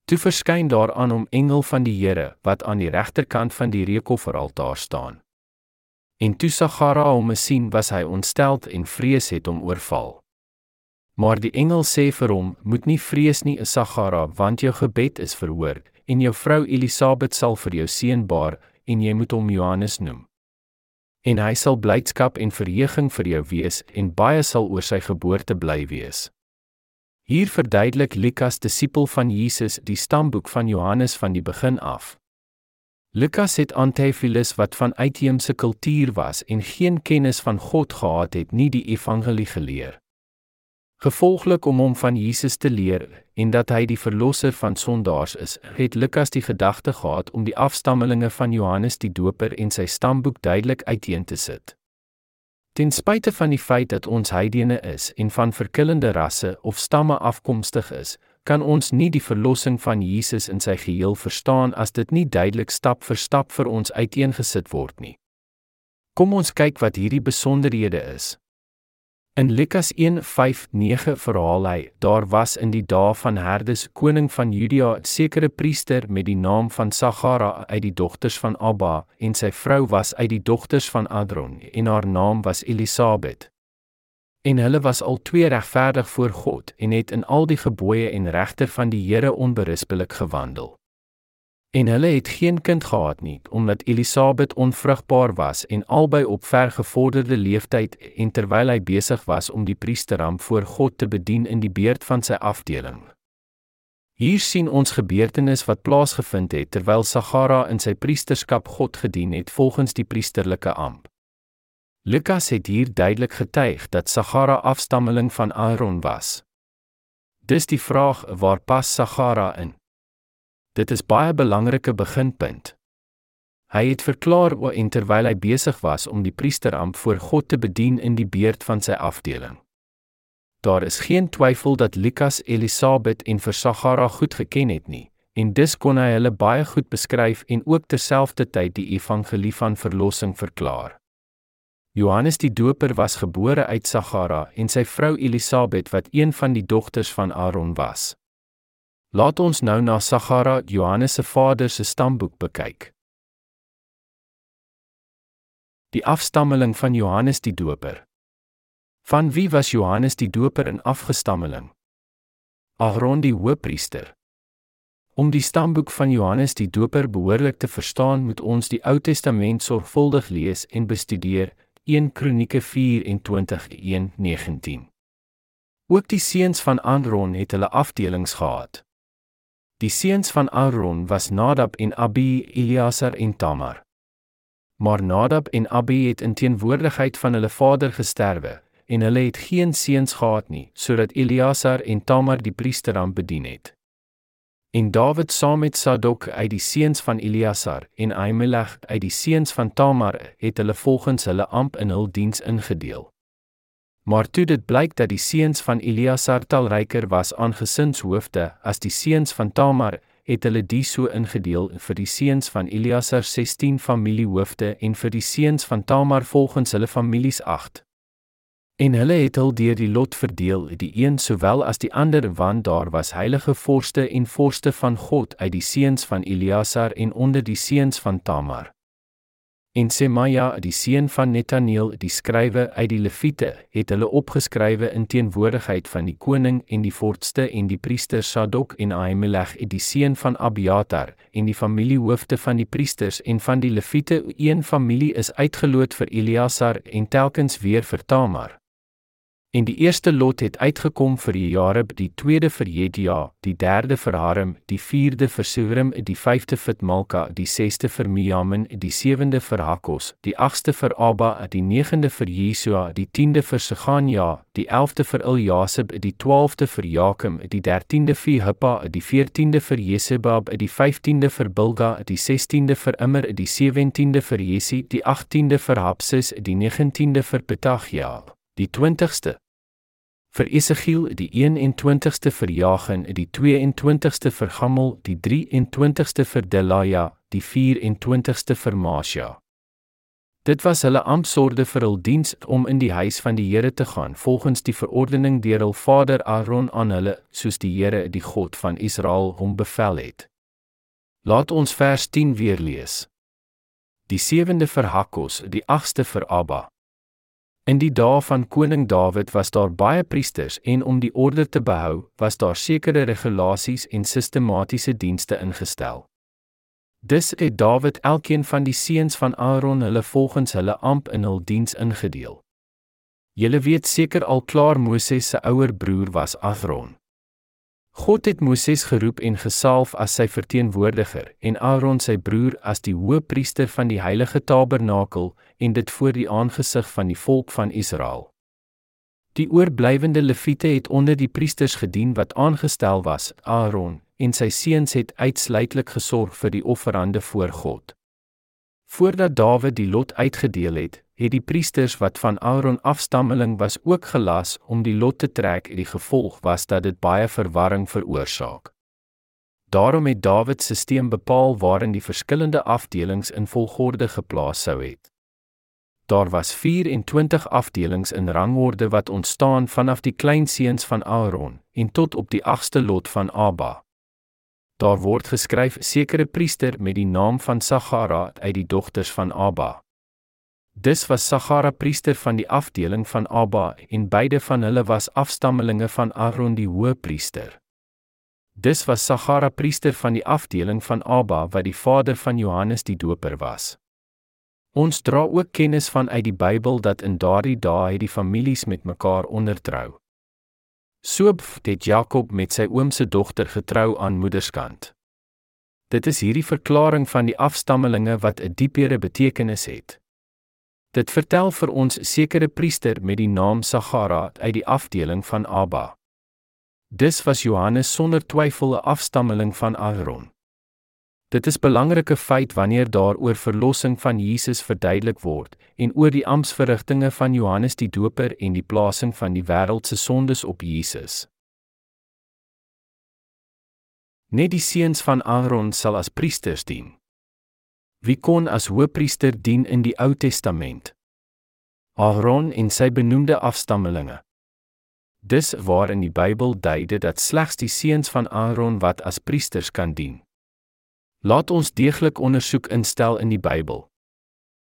Speaker 1: Toe verskyn daar aan hom engel van die Here wat aan die regterkant van die reukofferaltaar staan. En toe Sagara hom sien, was hy ontstel en vrees het hom oorval. Maar die engel sê vir hom: "Moet nie vrees nie, Sagara, want jou gebed is verhoor en jou vrou Elisabet sal vir jou seun baar en jy moet hom Johannes noem." En hy sal blydskap en verheuging vir jou wees en baie sal oor sy geboorte bly wees. Hier verduidelik Lukas disipel van Jesus die stamboek van Johannes van die begin af. Lukas het Antiphilus wat van uitheemse kultuur was en geen kennis van God gehad het, nie die evangelie geleer. Gevolglik om hom van Jesus te leer en dat hy die verlosser van sondaars is, het Lukas die gedagte gehad om die afstammelinge van Johannes die Doper en sy stamboek duidelik uiteen te sit. Ten spyte van die feit dat ons heidene is en van verskillende rasse of stamme afkomstig is, kan ons nie die verlossing van Jesus in sy geheel verstaan as dit nie duidelik stap vir stap vir ons uiteengesit word nie. Kom ons kyk wat hierdie besonderhede is. In Lukas 1:5-9 verhaal hy: Daar was in die dae van Herodes koning van Judea 'n sekere priester met die naam van Sagara uit die dogters van Abba en sy vrou was uit die dogters van Adron en haar naam was Elisabet. En hulle was al twee regverdig voor God en het in al die gebooie en regte van die Here onberispelik gewandel en hulle het geen kind gehad nie omdat Elisabet onvrugbaar was en albei op vergevorderde leeftyd en terwyl hy besig was om die priesteram voor God te bedien in die beurt van sy afdeling. Hier sien ons gebeurtenis wat plaasgevind het terwyl Sagara in sy priesterskap God gedien het volgens die priesterlike amp. Lukas het hier duidelik getuig dat Sagara afstammeling van Aaron was. Dis die vraag waar pas Sagara in? Dit is baie belangrike beginpunt. Hy het verklaar o en terwyl hy besig was om die priesteramp voor God te bedien in die beurt van sy afdeling. Daar is geen twyfel dat Lukas Elisabet en Versagara goed geken het nie en dus kon hy hulle baie goed beskryf en ook terselfdertyd die evangelie van verlossing verklaar. Johannes die Doper was gebore uit Sagara en sy vrou Elisabet wat een van die dogters van Aaron was. Laat ons nou na Sagara, Johannes se vader se stamboek bekyk. Die afstammeling van Johannes die Doper. Van wie was Johannes die Doper 'n afgestammeling? Aaron die hoëpriester. Om die stamboek van Johannes die Doper behoorlik te verstaan, moet ons die Ou Testament sorgvuldig lees en bestudeer. 1 Kronieke 24:1-19. Ook die seuns van Aaron het hulle afdelings gehad. Die seuns van Aaron was Nadab en Abi, Eleazar en Tamar. Maar Nadab en Abi het in teenwoordigheid van hulle vader gesterwe en hulle het geen seuns gehad nie, sodat Eleazar en Tamar die priesteramp bedien het. En Dawid saam met Sadok uit die seuns van Eleazar en Ahimelech uit die seuns van Tamar het hulle volgens hulle amp in hul diens ingedeel. Maar toe dit blyk dat die seuns van Eliasar talryker was aan gesinshoofde as die seuns van Tamar, het hulle die so ingedeel vir die seuns van Eleazar 16 familiehoofde en vir die seuns van Tamar volgens hulle families 8. En hulle het hul deur die lot verdeel, die een sowel as die ander, want daar was heilige vorste en vorste van God uit die seuns van Eleazar en onder die seuns van Tamar. En Semaja, die seun van Netaneel, die skrywe uit die Lewiete, het hulle opgeskrywe in teenwoordigheid van die koning en die vorste en die priester Sadok en Ahimelech, die seun van Abiatar, en die familiehoofde van die priesters en van die Lewiete, een familie is uitgeloot vir Eleazar en telkens weer vir Tamar. En die eerste lot het uitgekom vir Jareb, die tweede vir Jedia, die derde vir Harem, die vierde vir Surim, die vyfde vir Malka, die sesde vir Miamin, die sewende vir Hakos, die agste vir Abba, die negende vir Jesua, die tiende vir Segania, die elfde vir Eljasib, die twaalfde vir Jakim, die dertiende vir Hippa, die veertiende vir Jesebab, die vyftiende vir Bilga, die sestiende vir Immer, die sewentiende vir Jesi, die agtiende vir Hapsis, die negentiende vir Petachia, die twintigste vir Esegiel die 21ste vir Jagen, die 22ste vir Gamel, die 23ste vir Delaja, die 24ste vir Masja. Dit was hulle amptsorde vir hul diens om in die huis van die Here te gaan volgens die verordening deur hul vader Aaron aan hulle soos die Here die God van Israel hom bevel het. Laat ons vers 10 weer lees. Die 7de vir Hakos, die 8ste vir Abba, In die dae van koning Dawid was daar baie priesters en om die orde te behou, was daar sekere regulasies en sistematiese dienste ingestel. Dis het Dawid elkeen van die seuns van Aaron hulle volgens hulle amp in hul diens ingedeel. Julle weet seker al klaar Moses se ouer broer was Aaron. God het Moses geroep en gesalf as sy verteenwoordiger en Aaron sy broer as die hoëpriester van die heilige tabernakel en dit voor die aangesig van die volk van Israel. Die oorblywende leviete het onder die priesters gedien wat aangestel was, Aaron en sy seuns het uitsluitlik gesorg vir die offerande voor God. Voordat Dawid die lot uitgedeel het, het die priesters wat van Aaron afstammeling was ook gelas om die lot te trek. Die gevolg was dat dit baie verwarring veroorsaak. Daarom het Dawid se stelsel bepaal waarin die verskillende afdelings in volgorde geplaas sou het. Daar was 24 afdelings in rangorde wat ontstaan vanaf die kleinseuns van Aaron en tot op die 8ste lot van Abba. Daar word geskryf sekere priester met die naam van Sagara uit die dogters van Abba. Dis was Sagara priester van die afdeling van Abba en beide van hulle was afstammelinge van Aaron die hoëpriester. Dis was Sagara priester van die afdeling van Abba wat die vader van Johannes die Doper was. Ons dra ook kennis van uit die Bybel dat in daardie dae het die families met mekaar ondertrou. Soop het Jakob met sy oom se dogter getrou aan moederskant. Dit is hierdie verklaring van die afstammelinge wat 'n diepere betekenis het. Dit vertel vir ons sekere priester met die naam Sagara uit die afdeling van Abba. Dis was Johannes sonder twyfel 'n afstammeling van Aaron. Dit is 'n belangrike feit wanneer daar oor verlossing van Jesus verduidelik word en oor die amptverrigtinge van Johannes die Doper en die plasing van die wêreld se sondes op Jesus. Net die seuns van Aaron sal as priesters dien. Wie kon as hoëpriester dien in die Ou Testament? Aaron en sy benoemde afstammelinge. Dis waar in die Bybel dui dit dat slegs die seuns van Aaron wat as priesters kan dien. Laat ons deeglik ondersoek instel in die Bybel.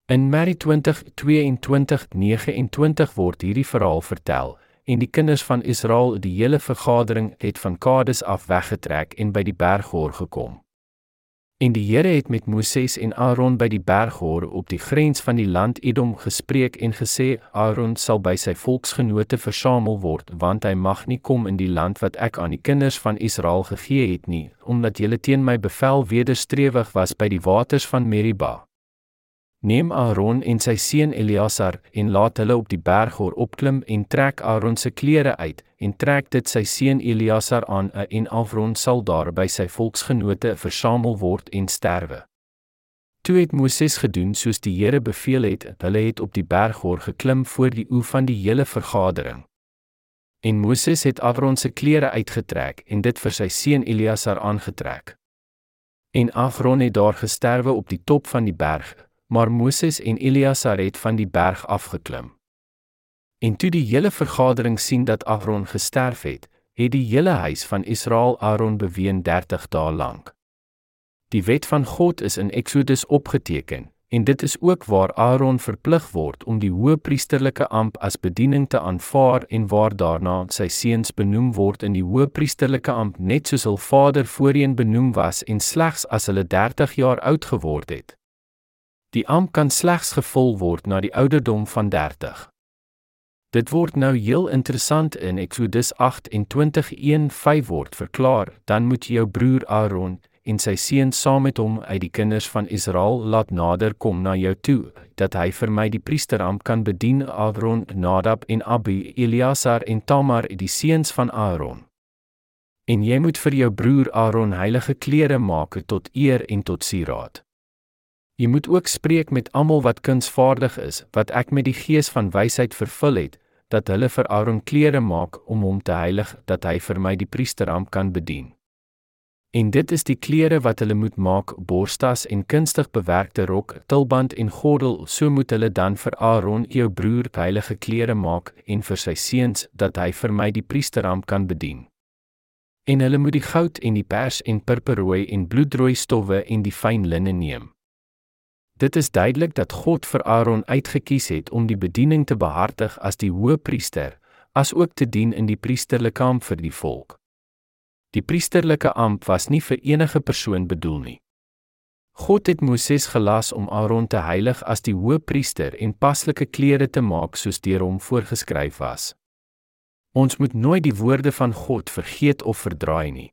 Speaker 1: In Mary 20:22-29 word hierdie verhaal vertel en die kinders van Israel, die hele vergadering het van Kades af weggetrek en by die berg hoor gekom. En die Here het met Moses en Aaron by die berghor op die grens van die land Edom gespreek en gesê: "Aaron sal by sy volksgenote versamel word, want hy mag nie kom in die land wat ek aan die kinders van Israel gegee het nie, omdat hulle teen my bevel wederstrewig was by die waters van Meribah." Neem Aaron en sy seun Eleazar en laat hulle op die berg hoor opklim en trek Aaron se klere uit en trek dit sy seun Eleazar aan en Aaron sal daar by sy volksgenote versamel word en sterwe. Toe het Moses gedoen soos die Here beveel het. Hulle het op die berg hoor geklim voor die oë van die hele vergadering. En Moses het Aaron se klere uitgetrek en dit vir sy seun Eleazar aangetrek. En Aaron het daar gesterwe op die top van die berg, maar Moses en Eleazar het van die berg afgeklim. En toe die hele vergadering sien dat Aaron gesterf het, het die hele huis van Israel Aaron beween 30 dae lank. Die wet van God is in Eksodus opgeteken, en dit is ook waar Aaron verplig word om die hoëpriesterlike amp as bediening te aanvaar en waar daarna sy seuns benoem word in die hoëpriesterlike amp net soos hul vader voorheen benoem was en slegs as hulle 30 jaar oud geword het. Die amp kan slegs gevul word na die ouderdom van 30. Dit word nou heel interessant in Eksodus 28:1-5 word verklaar, dan moet jy jou broer Aaron en sy seun saam met hom uit die kinders van Israel laat nader kom na jou toe, dat hy vir my die priesteramp kan bedien Aaron, Nadab en Abi, Eleazar en Tamar, die seuns van Aaron. En jy moet vir jou broer Aaron heilige klere maak tot eer en tot sieraad. Jy moet ook spreek met almal wat kunsvaardig is, wat ek met die gees van wysheid vervul het, dat hulle vir Aaron klere maak om hom te heilig, dat hy vir my die priesteramp kan bedien. En dit is die klere wat hulle moet maak: borstas en kunstig bewerkte rok, tulband en gordel. So moet hulle dan vir Aaron, jou broer, heilige klere maak en vir sy seuns dat hy vir my die priesteramp kan bedien. En hulle moet die goud en die pers en purperrooi en bloedrooi stowwe en die fyn linne neem. Dit is duidelik dat God vir Aaron uitgekies het om die bediening te behartig as die hoëpriester, asook te dien in die priesterlike kamp vir die volk. Die priesterlike amp was nie vir enige persoon bedoel nie. God het Moses gelas om Aaron te heilig as die hoëpriester en paslike klere te maak soos deur hom voorgeskryf was. Ons moet nooit die woorde van God vergeet of verdraai nie.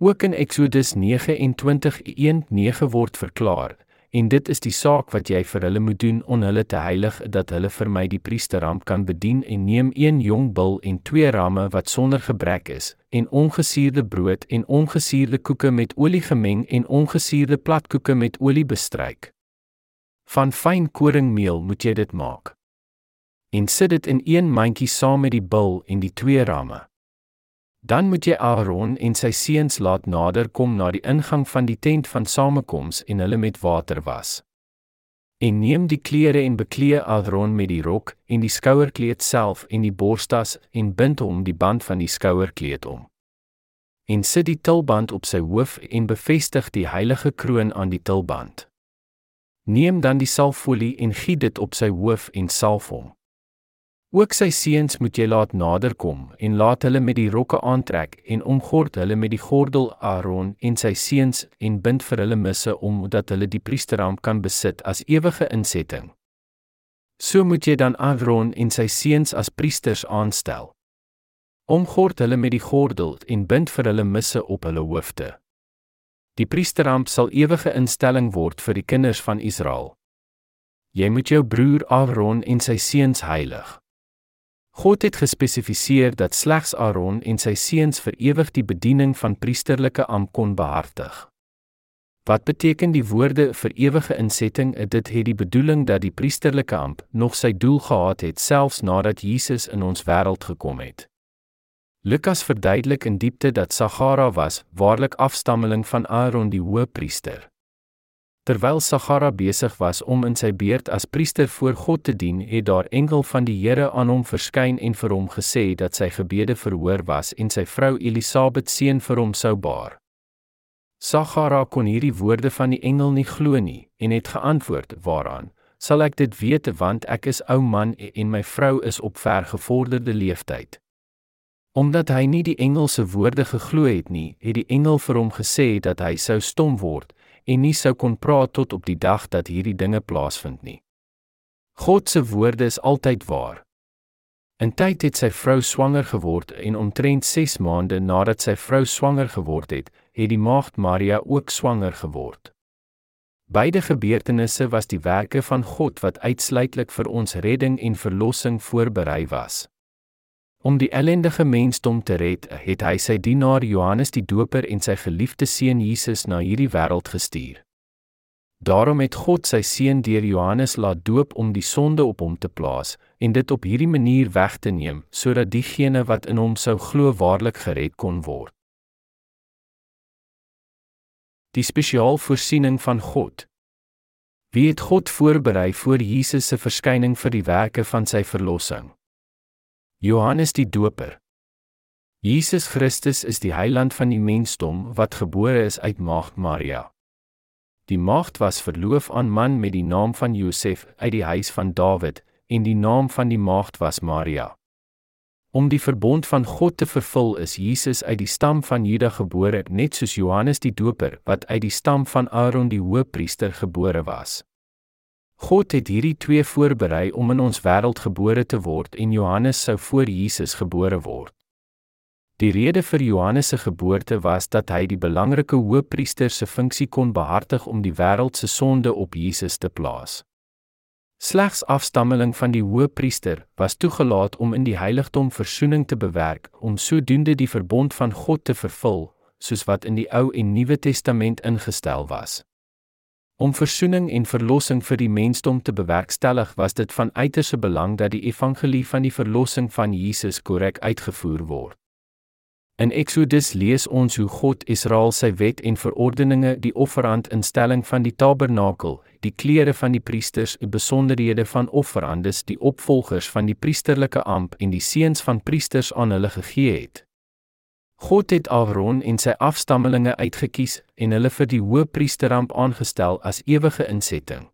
Speaker 1: Ook in Eksodus 29:1-9 word verklaar: En dit is die saak wat jy vir hulle moet doen om hulle te heilig dat hulle vir my die priesterramp kan bedien en neem een jong bul en twee ramme wat sonder gebrek is en ongesuurde brood en ongesuurde koeke met olie gemeng en ongesuurde platkoeke met olie bestryk. Van fyn koringmeel moet jy dit maak. En sit dit in een mandjie saam met die bul en die twee ramme. Dan moet jy Aaron en sy seuns laat nader kom na die ingang van die tent van samekoms en hulle met water was. En neem die klere en beklee Aaron met die rok en die skouerkleed self en die borstas en bind hom die band van die skouerkleed om. En sit die tulband op sy hoof en bevestig die heilige kroon aan die tulband. Neem dan die salfolie en giet dit op sy hoof en salf hom. Ook sy seuns moet jy laat naderkom en laat hulle met die rokke aantrek en omgord hulle met die gordel Aaron en sy seuns en bind vir hulle misse om dat hulle die priesteramp kan besit as ewige insetting. So moet jy dan Aaron en sy seuns as priesters aanstel. Omgord hulle met die gordel en bind vir hulle misse op hulle hoofde. Die priesteramp sal ewige instelling word vir die kinders van Israel. Jy moet jou broer Aaron en sy seuns heilig. God het gespesifiseer dat slegs Aaron en sy seuns vir ewig die bediening van priesterlike ampt kon behartig. Wat beteken die woorde vir ewige insetting? Dit het die bedoeling dat die priesterlike ampt nog sy doel gehad het selfs nadat Jesus in ons wêreld gekom het. Lukas verduidelik in diepte dat Sagara was waarlik afstammeling van Aaron die hoëpriester. Terwyl Sagara besig was om in sy beurt as priester voor God te dien, het daar engel van die Here aan hom verskyn en vir hom gesê dat sy gebede verhoor was en sy vrou Elisabet seun vir hom sou baar. Sagara kon hierdie woorde van die engel nie glo nie en het geantwoord: "Waaraan sal ek dit weet want ek is ou man en my vrou is op vergevorderde leeftyd?" Omdat hy nie die engel se woorde geglo het nie, het die engel vir hom gesê dat hy sou stom word en nie sou kon praat tot op die dag dat hierdie dinge plaasvind nie. God se woorde is altyd waar. In tyd het sy vrou swanger geword en omtrent 6 maande nadat sy vrou swanger geword het, het die maagd Maria ook swanger geword. Beide gebeurtenisse was die werke van God wat uitsluitlik vir ons redding en verlossing voorberei was. Om die ellendige mensdom te red, het hy sy dienaar Johannes die Doper en sy geliefde seun Jesus na hierdie wêreld gestuur. Daarom het God sy seun deur Johannes laat doop om die sonde op hom te plaas en dit op hierdie manier weg te neem sodat diegene wat in hom sou glo waarlik gered kon word. Die spesiaal voorsiening van God. Wie het God voorberei voor Jesus se verskyning vir die werke van sy verlossing? Johannes die Doper. Jesus Christus is die heiland van die mensdom wat gebore is uit Maagd Maria. Die maagd was verloof aan man met die naam van Josef uit die huis van Dawid en die naam van die maagd was Maria. Om die verbond van God te vervul is Jesus uit die stam van Juda gebore, net soos Johannes die Doper wat uit die stam van Aaron die hoëpriester gebore was. God het hierdie twee voorberei om in ons wêreld gebore te word en Johannes sou voor Jesus gebore word. Die rede vir Johannes se geboorte was dat hy die belangrike hoëpriester se funksie kon behartig om die wêreld se sonde op Jesus te plaas. Slegs afstammeling van die hoëpriester was toegelaat om in die heiligdom verzoening te bewerk om sodoende die verbond van God te vervul, soos wat in die Ou en Nuwe Testament ingestel was. Om verzoening en verlossing vir die mensdom te bewerkstellig, was dit van uiterste belang dat die evangelie van die verlossing van Jesus korrek uitgevoer word. In Exodus lees ons hoe God Israel sy wet en verordeninge, die offerandinstelling van die tabernakel, die klere van die priesters, die besonderhede van offerandes, die opvolgers van die priesterlike amp en die seuns van priesters aan hulle gegee het. God het Aaron en sy afstammelinge uitgekies en hulle vir die hoëpriesteramp aangestel as ewige insetting.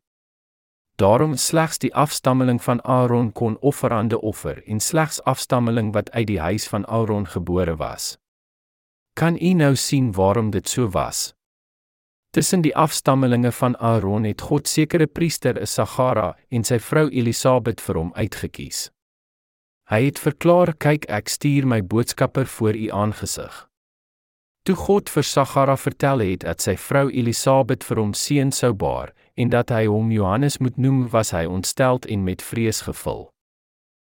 Speaker 1: Daarom slegs die afstammeling van Aaron kon offerande offer en slegs afstammeling wat uit die huis van Aaron gebore was. Kan u nou sien waarom dit so was? Tussen die afstammelinge van Aaron het God sekere priester, Sagara en sy vrou Elisabet vir hom uitgekies. Hy het verklaar: "Kyk, ek stuur my boodskapper voor u aangesig." Toe God vir Sagara vertel het dat sy vrou Elisabet vir hom seun sou baar, en dat hy hom Johannes moet noem, was hy ontsteld en met vrees gevul.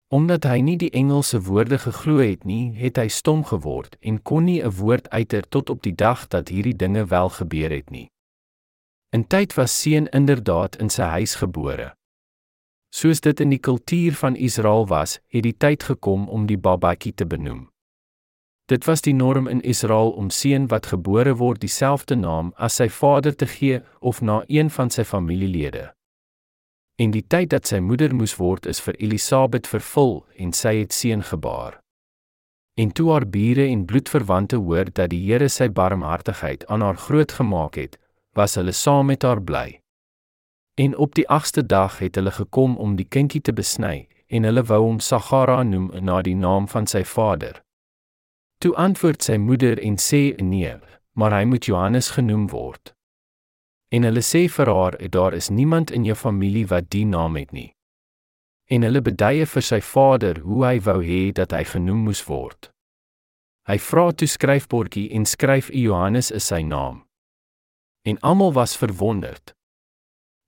Speaker 1: Omdat hy nie die Engelse woorde geglo het nie, het hy stom geword en kon nie 'n woord uiter tot op die dag dat hierdie dinge wel gebeur het nie. In tyd was seun inderdaad in sy huis gebore. Soos dit in die kultuur van Israel was, het die tyd gekom om die babatjie te benoem. Dit was die norm in Israel om seun wat gebore word dieselfde naam as sy vader te gee of na een van sy familielede. En die tyd dat sy moeder moes word is vir Elisabet vervul en sy het seun gebaar. En toe haar bure en bloedverwante hoor dat die Here sy barmhartigheid aan haar groot gemaak het, was hulle saam met haar bly. En op die 8ste dag het hulle gekom om die kindjie te besny en hulle wou hom Sagara noem na die naam van sy vader. Toe antwoord sy moeder en sê nee, maar hy moet Johannes genoem word. En hulle sê vir haar, daar is niemand in jou familie wat die naam het nie. En hulle beduie vir sy vader hoe hy wou hê dat hy genoem moes word. Hy vra toe skryfbordjie en skryf Johannes is sy naam. En almal was verwonderd.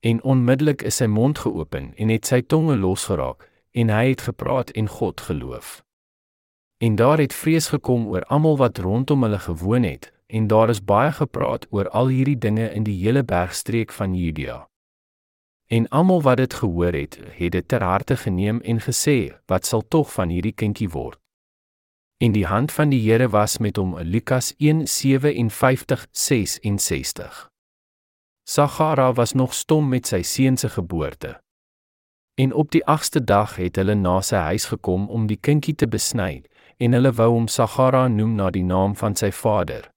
Speaker 1: En onmiddellik is sy mond geopen en het sy tonge losgeraak en hy het gepraat en God geloof. En daar het vrees gekom oor almal wat rondom hulle gewoon het, en daar is baie gepraat oor al hierdie dinge in die hele bergstreek van Judea. En almal wat dit gehoor het, het dit ter harte geneem en gesê, wat sal tog van hierdie kindjie word? En die hand van die Here was met hom, Lukas 1:57-66. Sagara was nog stom met sy seun se geboorte. En op die 8ste dag het hulle na sy huis gekom om die kindjie te besny, en hulle wou hom Sagara noem na die naam van sy vader.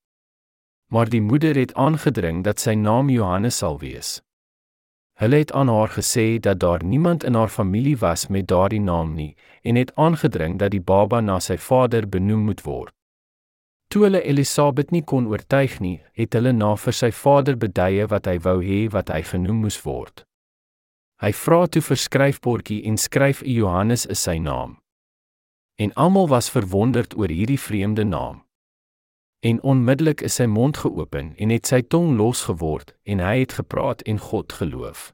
Speaker 1: Maar die moeder het aangedring dat sy naam Johannes sal wees. Hulle het aan haar gesê dat daar niemand in haar familie was met daardie naam nie en het aangedring dat die baba na sy vader benoem moet word. Toe hulle Elisabet nie kon oortuig nie, het hulle na vir sy vader beduie wat hy wou hê wat hy genoem moes word. Hy vra toe vir skryfbordjie en skryf Johannes is sy naam. En almal was verwonderd oor hierdie vreemde naam. En onmiddellik is sy mond geopen en het sy tong losgeword en hy het gepraat en God geloof.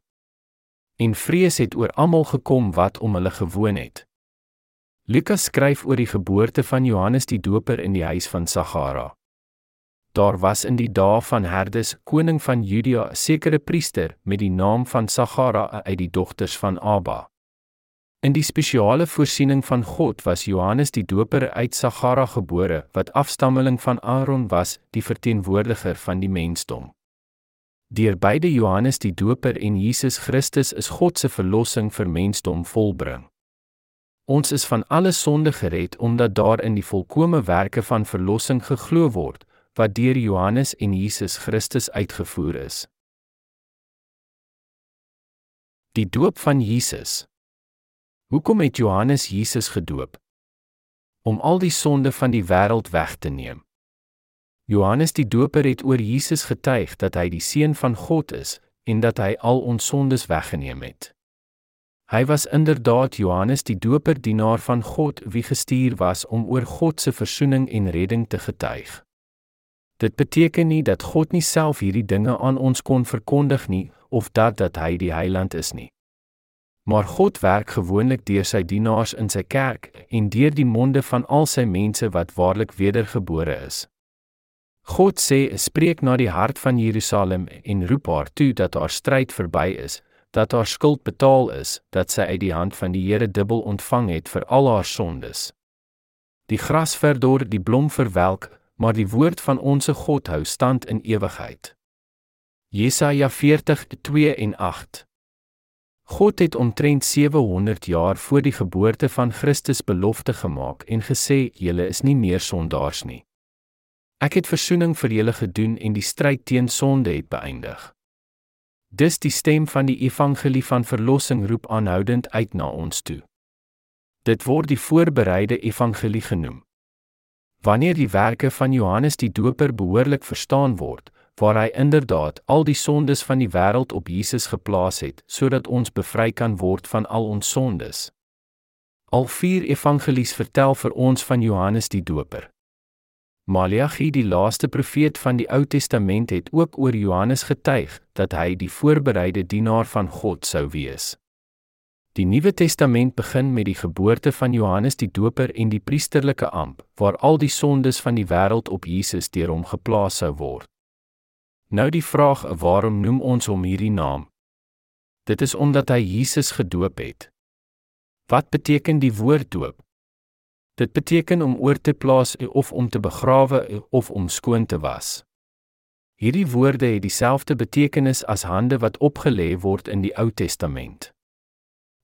Speaker 1: En vrees het oor almal gekom wat om hulle gewoon het. Lukas skryf oor die geboorte van Johannes die Doper in die huis van Sagara. Daar was in die dae van Herdes, koning van Judea, 'n sekere priester met die naam van Sagara uit die dogters van Abba. In die spesiale voorsiening van God was Johannes die Doper uit Sagara gebore wat afstammeling van Aaron was, die verteenwoordiger van die mensdom. Deur beide Johannes die Doper en Jesus Christus is God se verlossing vir mensdom volbring. Ons is van alle sonde gered omdat daar in die volkomme werke van verlossing geglo word wat deur Johannes en Jesus Christus uitgevoer is. Die doop van Jesus. Hoekom het Johannes Jesus gedoop? Om al die sonde van die wêreld weg te neem. Johannes die Doper het oor Jesus getuig dat hy die seun van God is en dat hy al ons sondes weggeneem het. Hy was inderdaad Johannes die Doper dienaar van God wie gestuur was om oor God se verzoening en redding te getuig. Dit beteken nie dat God nie self hierdie dinge aan ons kon verkondig nie of dat dat hy die heiland is nie. Maar God werk gewoonlik deur sy dienaars in sy kerk en deur die monde van al sy mense wat waarlik wedergebore is. God sê: "Spreek na die hart van Jerusalem en roep haar toe dat haar stryd verby is, dat haar skuld betaal is, dat sy uit die hand van die Here dubbel ontvang het vir al haar sondes." Die gras verdor, die blom verwelk, maar die woord van onsse God hou stand in ewigheid. Jesaja 40:2 en 8. God het omtrent 700 jaar voor die geboorte van Christus belofte gemaak en gesê: "Julle is nie meer sondaars nie." Ek het verzoening vir julle gedoen en die stryd teen sonde het beëindig. Dis die stem van die evangelie van verlossing roep aanhoudend uit na ons toe. Dit word die voorbereide evangelie genoem. Wanneer die werke van Johannes die Doper behoorlik verstaan word, waar hy inderdaad al die sondes van die wêreld op Jesus geplaas het sodat ons bevry kan word van al ons sondes. Al vier evangelies vertel vir ons van Johannes die Doper. Maleagi, die laaste profeet van die Ou Testament, het ook oor Johannes getuig dat hy die voorbereide dienaar van God sou wees. Die Nuwe Testament begin met die geboorte van Johannes die Doper en die priesterlike amp, waar al die sondes van die wêreld op Jesus deur hom geplaas sou word. Nou die vraag, waarom noem ons hom hierdie naam? Dit is omdat hy Jesus gedoop het. Wat beteken die woord doop? Dit beteken om oor te plaas of om te begrawe of om skoon te was. Hierdie woorde het dieselfde betekenis as hande wat opgelê word in die Ou Testament.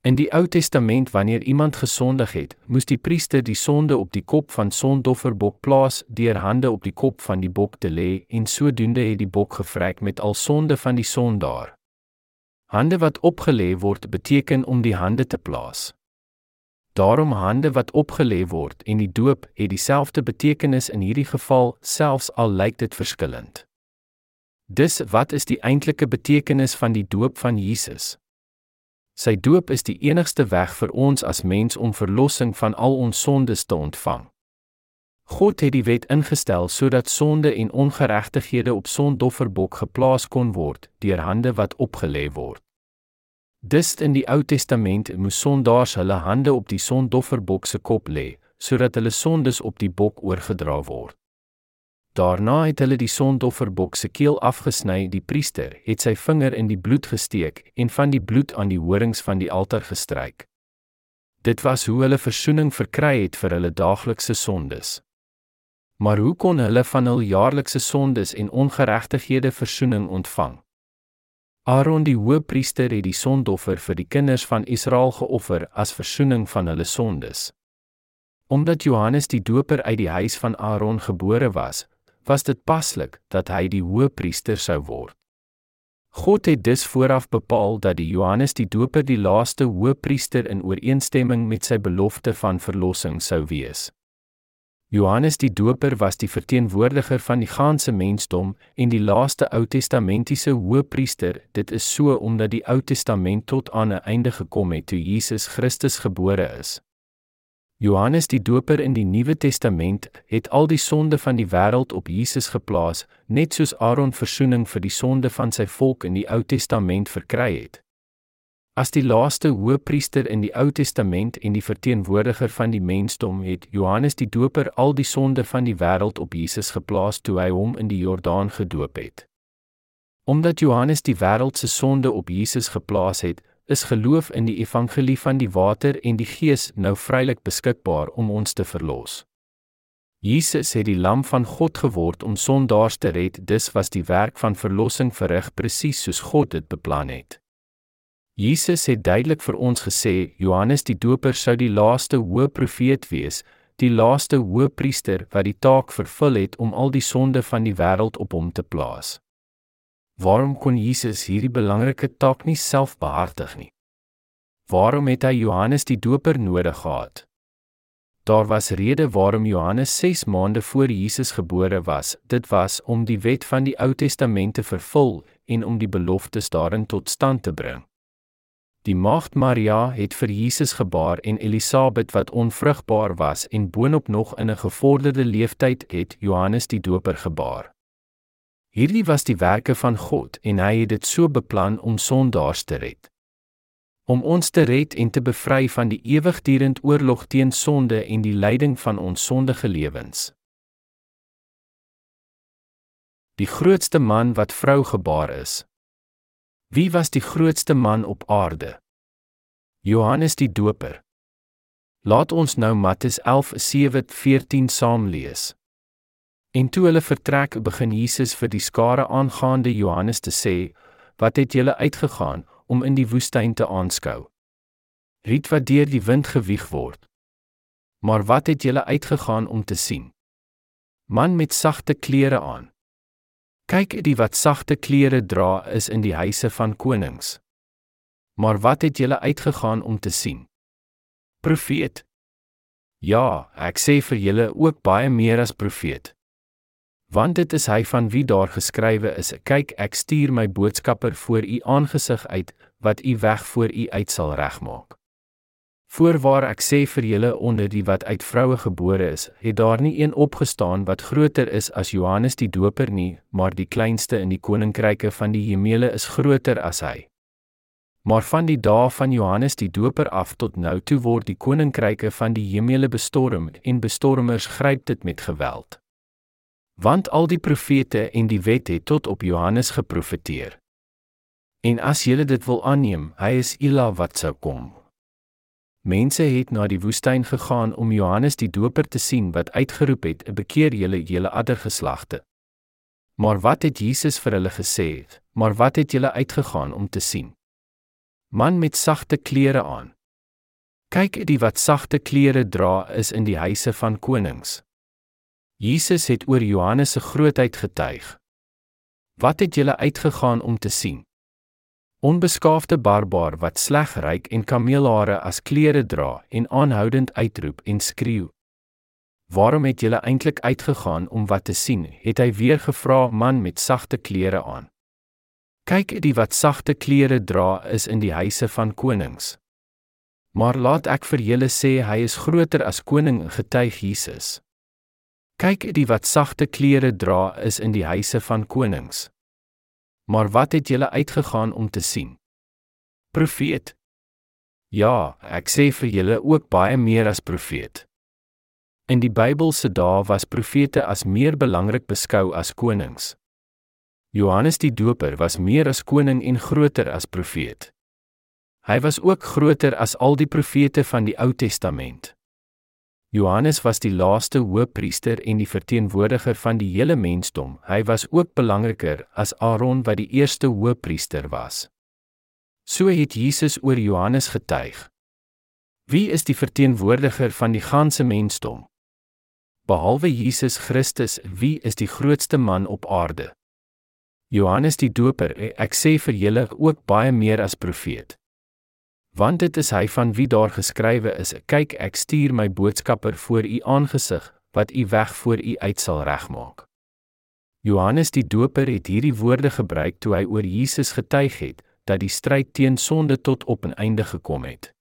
Speaker 1: In die Ou Testament wanneer iemand gesondig het, moes die priester die sonde op die kop van sondofferbok plaas deur hande op die kop van die bok te lê en sodoende het die bok gevrek met al sonde van die sondaar. Hande wat opgelê word beteken om die hande te plaas. Daarom hande wat opgelê word en die doop het dieselfde betekenis in hierdie geval selfs al lyk dit verskillend. Dis wat is die eintlike betekenis van die doop van Jesus? Sy doop is die enigste weg vir ons as mens om verlossing van al ons sondes te ontvang. God het die wet ingestel sodat sonde en ongeregtighede op sondofferbok geplaas kon word deur hande wat opgelê word. Dis in die Ou Testament moes sondaars hulle hande op die sondofferbok se kop lê, sodat hulle sondes op die bok oorgedra word. Daarna het hulle die sondofferbok se keel afgesny, die priester het sy vinger in die bloed gesteek en van die bloed aan die horings van die altaar gestryk. Dit was hoe hulle verzoening verkry het vir hulle daaglikse sondes. Maar hoe kon hulle van hul jaarlikse sondes en ongeregtighede verzoening ontvang? Aaron die hoëpriester het die sondoffer vir die kinders van Israel geoffer as verzoening van hulle sondes. Omdat Johannes die Doper uit die huis van Aaron gebore was, was dit paslik dat hy die hoëpriester sou word. God het dus vooraf bepaal dat die Johannes die Doper die laaste hoëpriester in ooreenstemming met sy belofte van verlossing sou wees. Johannes die Doper was die verteenwoordiger van die ganse mensdom en die laaste Ou Testamentiese hoëpriester. Dit is so omdat die Ou Testament tot aan 'n einde gekom het toe Jesus Christus gebore is. Johannes die Doper in die Nuwe Testament het al die sonde van die wêreld op Jesus geplaas, net soos Aaron verzoening vir die sonde van sy volk in die Ou Testament verkry het. As die laaste hoëpriester in die Ou Testament en die verteenwoordiger van die mensdom het Johannes die Doper al die sonde van die wêreld op Jesus geplaas toe hy hom in die Jordaan gedoop het. Omdat Johannes die wêreld se sonde op Jesus geplaas het, is geloof in die evangelie van die water en die gees nou vrylik beskikbaar om ons te verlos. Jesus het die lam van God geword om sondaars te red. Dis was die werk van verlossing verrig presies soos God dit beplan het. Jesus het duidelik vir ons gesê Johannes die Doper sou die laaste hoë profeet wees, die laaste hoëpriester wat die taak vervul het om al die sonde van die wêreld op hom te plaas. Waarom kon Jesus hierdie belangrike taak nie self behartig nie? Waarom het hy Johannes die Doper nodig gehad? Daar was rede waarom Johannes 6 maande voor Jesus gebore was. Dit was om die wet van die Ou Testament te vervul en om die beloftes daarin tot stand te bring. Die maagd Maria het vir Jesus gebaar en Elisabet wat onvrugbaar was en boonop nog in 'n gevorderde leeftyd het Johannes die Doper gebaar. Hierdie was die werke van God en hy het dit so beplan om sondaars te red. Om ons te red en te bevry van die ewigdurende oorlog teen sonde en die lyding van ons sondige lewens. Die grootste man wat vrou gebaar is. Wie was die grootste man op aarde? Johannes die Doper. Laat ons nou Matteus 11:7-14 saam lees. En toe hulle vertrek, begin Jesus vir die skare aangaande Johannes te sê: "Wat het julle uitgegaan om in die woestyn te aanskou? Riet wat deur die wind gewieg word. Maar wat het julle uitgegaan om te sien? Man met sagte klere aan." Kyk, die wat sagte klere dra is in die huise van konings. Maar wat het julle uitgegaan om te sien? Profeet. Ja, ek sê vir julle ook baie meer as profeet. Want dit is hy van wie daar geskrywe is: Kyk, ek stuur my boodskapper voor u aangesig uit wat u weg voor u uit sal regmaak. Voorwaar ek sê vir julle onder die wat uit vroue gebore is, het daar nie een opgestaan wat groter is as Johannes die Doper nie, maar die kleinste in die koninkryke van die hemele is groter as hy. Maar van die dae van Johannes die Doper af tot nou toe word die koninkryke van die hemele bestorm en bestormers gryp dit met geweld. Want al die profete en die wet het tot op Johannes geprofeteer. En as julle dit wil aanneem, hy is Ila wat sou kom. Mense het na die woestyn gegaan om Johannes die Doper te sien wat uitgeroep het: "Bekeer julle, julle addergeslagte." Maar wat het Jesus vir hulle gesê? "Maar wat het julle uitgegaan om te sien?" Man met sagte klere aan. Kyk, die wat sagte klere dra is in die huise van konings. Jesus het oor Johannes se grootheid getuig. Wat het julle uitgegaan om te sien? Onbeskaafde barbaar wat sleg ryk en kameelhare as klere dra en aanhoudend uitroep en skreeu. Waarom het julle eintlik uitgegaan om wat te sien? het hy weer gevra man met sagte klere aan. Kyk, die wat sagte klere dra is in die huise van konings. Maar laat ek vir julle sê hy is groter as koning getuig Jesus. Kyk, die wat sagte klere dra is in die huise van konings. Maar wat het julle uitgegaan om te sien? Profeet. Ja, ek sê vir julle ook baie meer as profeet. In die Bybelse dae was profete as meer belangrik beskou as konings. Johannes die Doper was meer as koning en groter as profeet. Hy was ook groter as al die profete van die Ou Testament. Johannes was die laaste hoëpriester en die verteenwoordiger van die hele mensdom. Hy was ook belangriker as Aaron wat die eerste hoëpriester was. So het Jesus oor Johannes getuig. Wie is die verteenwoordiger van die ganse mensdom? Behalwe Jesus Christus, wie is die grootste man op aarde? Johannes die Doper, ek sê vir julle ook baie meer as profeet want dit is hy van wie daar geskrywe is: "Kyk, ek stuur my boodskapper voor u aangesig wat u weg voor u uit sal regmaak." Johannes die Doper het hierdie woorde gebruik toe hy oor Jesus getuig het dat die stryd teen sonde tot op 'n einde gekom het.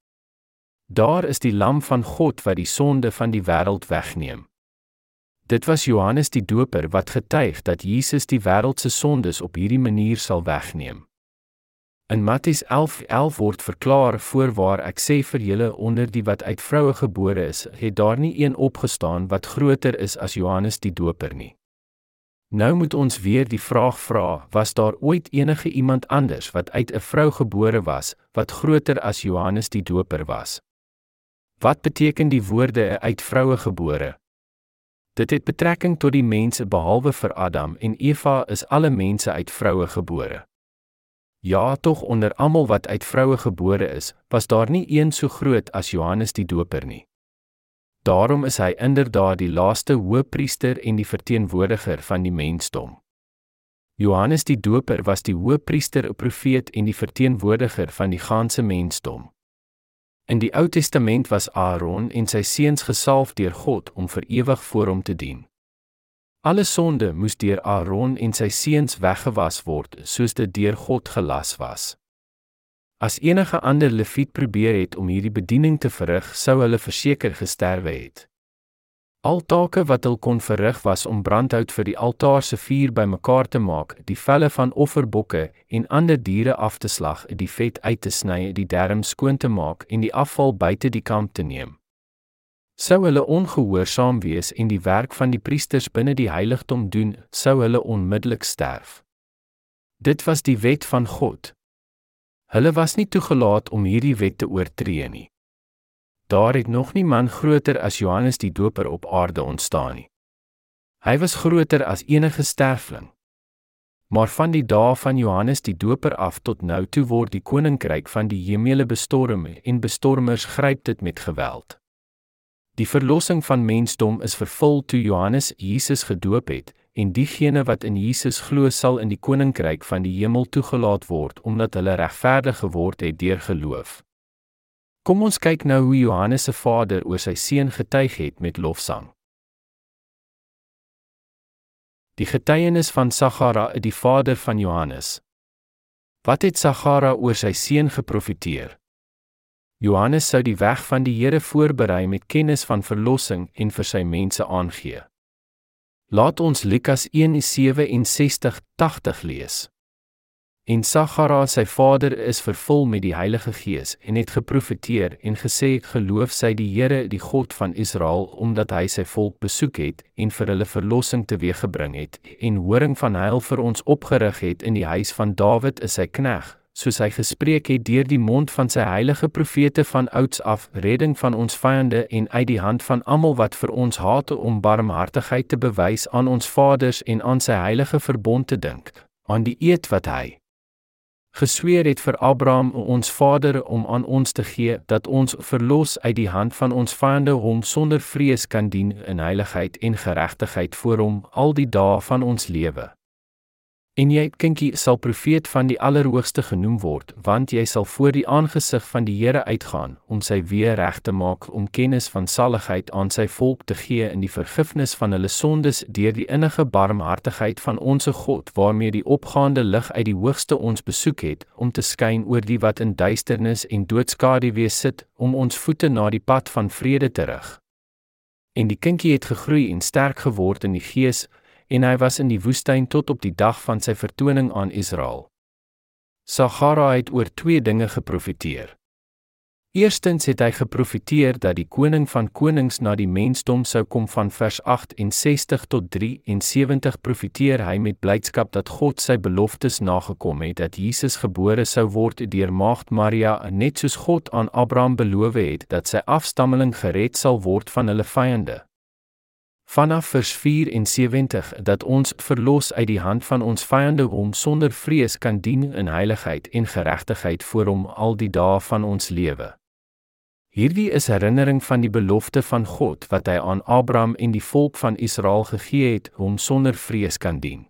Speaker 1: Daar is die lam van God wat die sonde van die wêreld wegneem. Dit was Johannes die Doper wat getuig dat Jesus die wêreld se sondes op hierdie manier sal wegneem. In Matteus 11:11 11 word verklaar: "Voorwaar ek sê vir julle onder die wat uit vroue gebore is, het daar nie een opgestaan wat groter is as Johannes die Doper nie." Nou moet ons weer die vraag vra: Was daar ooit enige iemand anders wat uit 'n vrou gebore was wat groter as Johannes die Doper was? Wat beteken die woorde uit vroue gebore? Dit het betrekking tot die mense behalwe vir Adam en Eva is alle mense uit vroue gebore. Ja, tog onder almal wat uit vroue gebore is, was daar nie een so groot as Johannes die Doper nie. Daarom is hy inderdaad die laaste hoëpriester en die verteenwoordiger van die mensdom. Johannes die Doper was die hoëpriester, 'n profeet en die verteenwoordiger van die ganse mensdom. In die Ou Testament was Aaron en sy seuns gesalf deur God om vir ewig voor hom te dien. Alle sonde moes deur Aaron en sy seuns weggewas word, soos dit deur God gelas was. As enige ander leviet probeer het om hierdie bediening te verrig, sou hulle verseker gesterwe het. Al take wat hulle kon verrig was om brandhout vir die altaar se vuur bymekaar te maak, die velle van offerbokke en ander diere af te slag, die vet uit te sny, die darm skoon te maak en die afval buite die kamp te neem. Sou hulle ongehoorsaam wees en die werk van die priesters binne die heiligdom doen, sou hulle onmiddellik sterf. Dit was die wet van God. Hulle was nie toegelaat om hierdie wet te oortree nie daar het nog nie man groter as Johannes die Doper op aarde ontstaan nie. Hy was groter as enige sterfling. Maar van die dae van Johannes die Doper af tot nou toe word die koninkryk van die hemele bestorm en bestormers gryp dit met geweld. Die verlossing van mensdom is vervul toe Johannes Jesus gedoop het en diegene wat in Jesus glo sal in die koninkryk van die hemel toegelaat word omdat hulle regverdig geword het deur geloof. Kom ons kyk nou hoe Johannes se vader oor sy seun getuig het met lofsang. Die getuienis van Sagara, die vader van Johannes. Wat het Sagara oor sy seun geprofeteer? Johannes sou die weg van die Here voorberei met kennis van verlossing en vir sy mense aangee. Laat ons Lukas 1:67-80 lees. En Sagara sy vader is vervul met die Heilige Gees en het geprofeteer en gesê ek geloof sy die Here die God van Israel omdat hy sy volk besoek het en vir hulle verlossing teweeggebring het en horing van heil vir ons opgerig het in die huis van Dawid is sy knegg soos hy gespreek het deur die mond van sy heilige profete van ouds af redding van ons vyande en uit die hand van almal wat vir ons haat om barmhartigheid te bewys aan ons vaders en aan sy heilige verbond te dink aan die eed wat hy gesweer het vir Abraham ons vader om aan ons te gee dat ons verlos uit die hand van ons vyande hom sonder vrees kan dien in heiligheid en geregtigheid voor hom al die dae van ons lewe. En jy, kindjie, sal profeet van die Allerhoogste genoem word, want jy sal voor die aangesig van die Here uitgaan om sy weer reg te maak om kennis van saligheid aan sy volk te gee in die vergifnis van hulle sondes deur die innige barmhartigheid van onsse God waarmee die opgaande lig uit die Hoogste ons besoek het om te skyn oor die wat in duisternis en doodskaduwee sit om ons voete na die pad van vrede te rig. En die kindjie het gegroei en sterk geword in die gees en hy was in die woestyn tot op die dag van sy vertoning aan Israel. Sagara het oor twee dinge geprofeteer. Eerstens het hy geprofeteer dat die koning van konings na die mensdom sou kom van vers 68 tot 73 profeteer hy met blydskap dat God sy beloftes nagekom het dat Jesus gebore sou word deur maagd Maria net soos God aan Abraham beloof het dat sy afstammeling gered sal word van hulle vyande vanaf vers 74 dat ons verlos uit die hand van ons vyande hom sonder vrees kan dien in heiligheid en geregtigheid voor hom al die dae van ons lewe. Hierdie is herinnering van die belofte van God wat hy aan Abraham en die volk van Israel gegee het hom sonder vrees kan dien.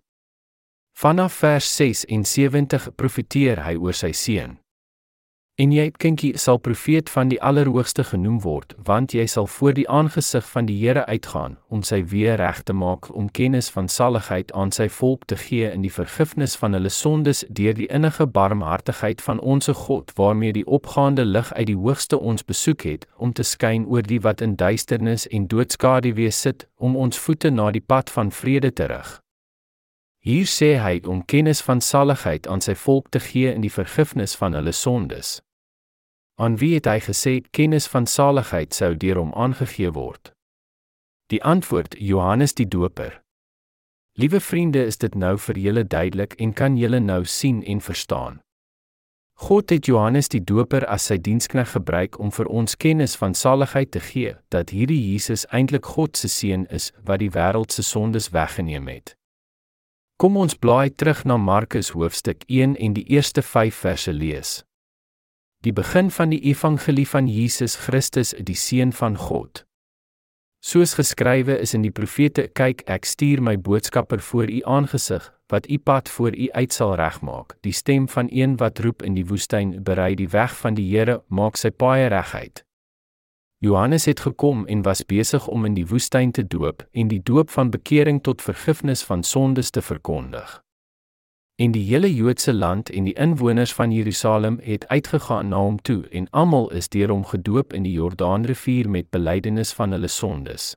Speaker 1: Vanaf vers 76 profeteer hy oor sy seun. En jy, kindjie, sal profeet van die Allerhoogste genoem word, want jy sal voor die aangesig van die Here uitgaan om sy weer reg te maak om kennis van saligheid aan sy volk te gee in die vergifnis van hulle sondes deur die innige barmhartigheid van onsse God waarmee die opgaande lig uit die Hoogste ons besoek het om te skyn oor die wat in duisternis en doodskaduwee sit om ons voete na die pad van vrede te rig. Hier sê hy om kennis van saligheid aan sy volk te gee in die vergifnis van hulle sondes. Aan wie het hy gesê kennis van saligheid sou deur hom aangegee word? Die antwoord: Johannes die Doper. Liewe vriende, is dit nou vir julle duidelik en kan julle nou sien en verstaan? God het Johannes die Doper as sy diensknegt gebruik om vir ons kennis van saligheid te gee dat hierdie Jesus eintlik God se seun is wat die wêreld se sondes weggeneem het. Kom ons blaai terug na Markus hoofstuk 1 en die eerste 5 verse lees. Die begin van die evangelie van Jesus Christus, die seun van God. Soos geskrywe is in die profete: "Kyk, ek stuur my boodskapper voor u aangesig, wat u pad voor u uit sal regmaak. Die stem van een wat roep in die woestyn, berei die weg van die Here, maak sy paaie reguit." Johannes het gekom en was besig om in die woestyn te doop en die doop van bekering tot vergifnis van sondes te verkondig. En die hele Joodse land en die inwoners van Jerusalem het uitgegaan na hom toe en almal is deur hom gedoop in die Jordaanrivier met belydenis van hulle sondes.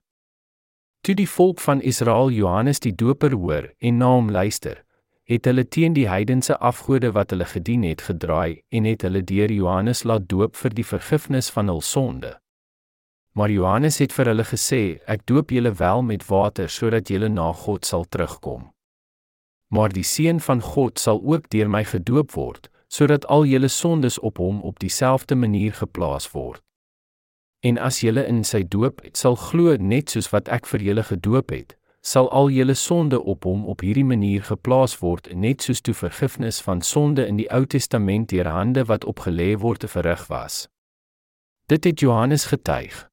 Speaker 1: Toe die volk van Israel Johannes die Doper hoor en na hom luister, het hulle teen die heidense afgode wat hulle gedien het gedraai en het hulle deur Johannes laat doop vir die vergifnis van hul sonde. Maar Johannes het vir hulle gesê: Ek doop julle wel met water sodat julle na God sal terugkom. Maar die seun van God sal ook deur my gedoop word, sodat al julle sondes op hom op dieselfde manier geplaas word. En as julle in sy doop sal glo net soos wat ek vir julle gedoop het, sal al julle sonde op hom op hierdie manier geplaas word, net soos toe vergifnis van sonde in die Ou Testament deur hande wat opgelê word te verrig was. Dit het Johannes getuig.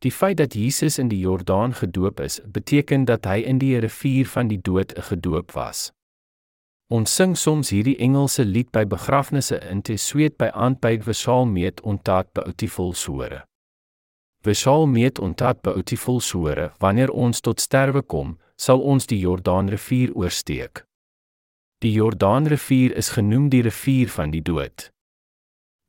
Speaker 1: Die feit dat Jesus in die Jordaan gedoop is, beteken dat hy in die rivier van die dood gedoop was. Ons sing soms hierdie Engelse lied by begrafnisse in te sweet by aanby Vesal meet ontat beautiful sore. Vesal meet ontat beautiful sore, wanneer ons tot sterwe kom, sal ons die Jordaan rivier oorsteek. Die Jordaan rivier is genoem die rivier van die dood.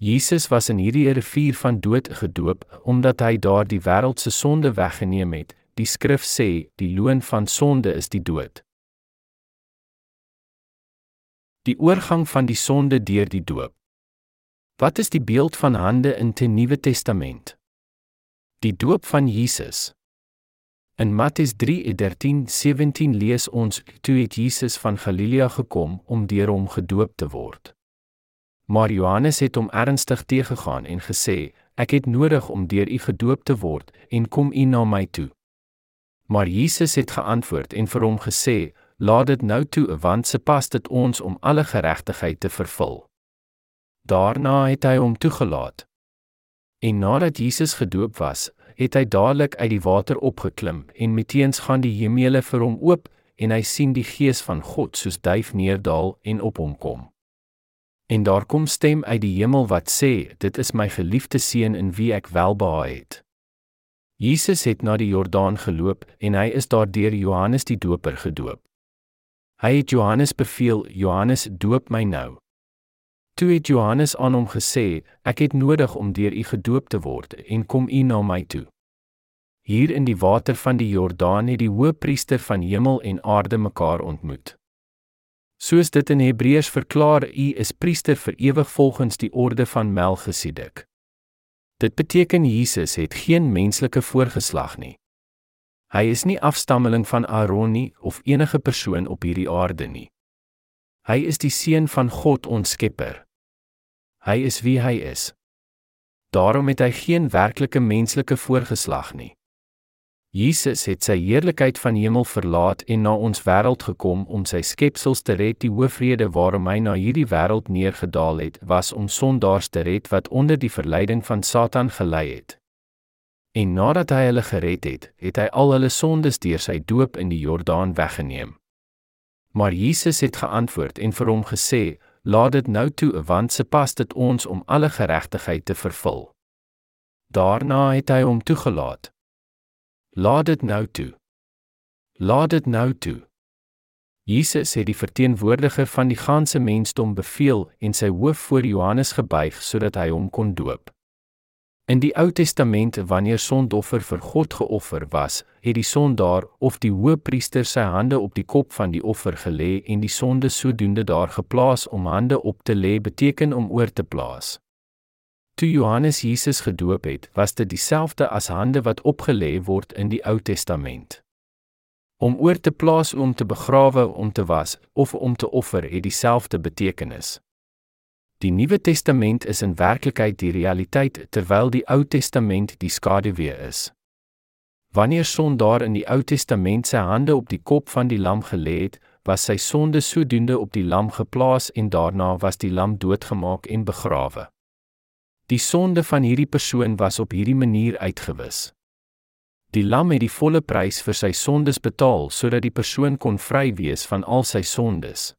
Speaker 1: Jesus was in hierdie rivier van dood gedoop omdat hy daar die wêreld se sonde weggeneem het. Die skrif sê, die loon van sonde is die dood. Die oorgang van die sonde deur die doop. Wat is die beeld van hande in die Nuwe Testament? Die doop van Jesus. In Matteus 3:13-17 lees ons: Toe het Jesus van Galilea gekom om deur hom gedoop te word. Maar Johannes het hom ernstig teëgegaan en gesê: "Ek het nodig om deur u gedoop te word en kom u na my toe." Maar Jesus het geantwoord en vir hom gesê: "Laat dit nou toe, want se pas dit ons om alle geregtigheid te vervul." Daarna het hy hom toegelaat. En nadat Jesus gedoop was, het hy dadelik uit die water opgeklim en meteens gaan die hemele vir hom oop en hy sien die gees van God soos duif neerdal en op hom kom. En daar kom stem uit die hemel wat sê: "Dit is my geliefde seun in wie ek welbehae het." Jesus het na die Jordaan geloop en hy is daar deur Johannes die Doper gedoop. Hy het Johannes beveel: "Johannes, doop my nou." Toe het Johannes aan hom gesê: "Ek het nodig om deur u gedoop te word en kom u na my toe." Hier in die water van die Jordaan het die hoëpriester van hemel en aarde mekaar ontmoet. Soos dit in Hebreërs verklaar, u is priester vir ewig volgens die orde van Melchisedek. Dit beteken Jesus het geen menslike voorgeslag nie. Hy is nie afstammeling van Aaron nie of enige persoon op hierdie aarde nie. Hy is die seun van God ons Skepper. Hy is wie hy is. Daarom het hy geen werklike menslike voorgeslag nie. Jesus het sy heerlikheid van hemel verlaat en na ons wêreld gekom om sy skepsels te red. Die hoofrede waarom hy na hierdie wêreld neergedaal het, was om sondaars te red wat onder die verleiding van Satan gelei het. En nadat hy hulle gered het, het hy al hulle sondes deur sy doop in die Jordaan weggeneem. Maar Jesus het geantwoord en vir hom gesê: "Laat dit nou toe, want se pas dit ons om alle geregtigheid te vervul." Daarna het hy hom toegelaat. Laat dit nou toe. Laat dit nou toe. Jesus het die verteenwoordiger van die ganse mensdom beveel en sy hoof voor Johannes gebuig sodat hy hom kon doop. In die Ou Testament wanneer sondoffer vir God geoffer was, het die sondaar of die hoëpriester sy hande op die kop van die offer gelê en die sonde sodoende daar geplaas om hande op te lê beteken om oor te plaas. Toe Johannes Jesus gedoop het, was dit dieselfde as hande wat opgelê word in die Ou Testament. Om oor te plaas om te begrawe, om te was of om te offer het dieselfde betekenis. Die Nuwe Testament is in werklikheid die realiteit terwyl die Ou Testament die skaduwee is. Wanneer sondaar in die Ou Testament sy hande op die kop van die lam gelê het, was sy sonde sodoende op die lam geplaas en daarna was die lam doodgemaak en begrawe. Die sonde van hierdie persoon was op hierdie manier uitgewis. Die lam het die volle prys vir sy sondes betaal sodat die persoon kon vry wees van al sy sondes.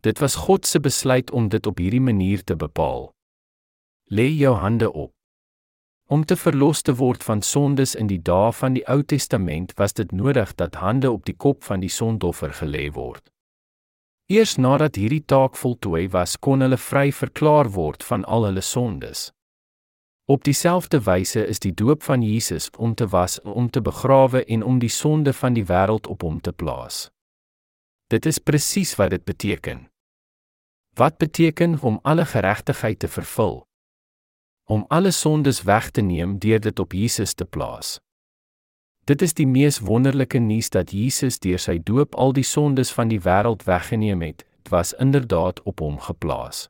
Speaker 1: Dit was God se besluit om dit op hierdie manier te bepaal. Lê jou hande op. Om te verlos te word van sondes in die dae van die Ou Testament was dit nodig dat hande op die kop van die sondoffer gelê word. Eers nadat hierdie taak voltooi was, kon hulle vry verklaar word van al hulle sondes. Op dieselfde wyse is die doop van Jesus om te was, om te begrawe en om die sonde van die wêreld op hom te plaas. Dit is presies wat dit beteken. Wat beteken om alle geregtigheid te vervul? om alle sondes weg te neem deur dit op Jesus te plaas. Dit is die mees wonderlike nuus dat Jesus deur sy doop al die sondes van die wêreld weggeneem het. Dit was inderdaad op hom geplaas.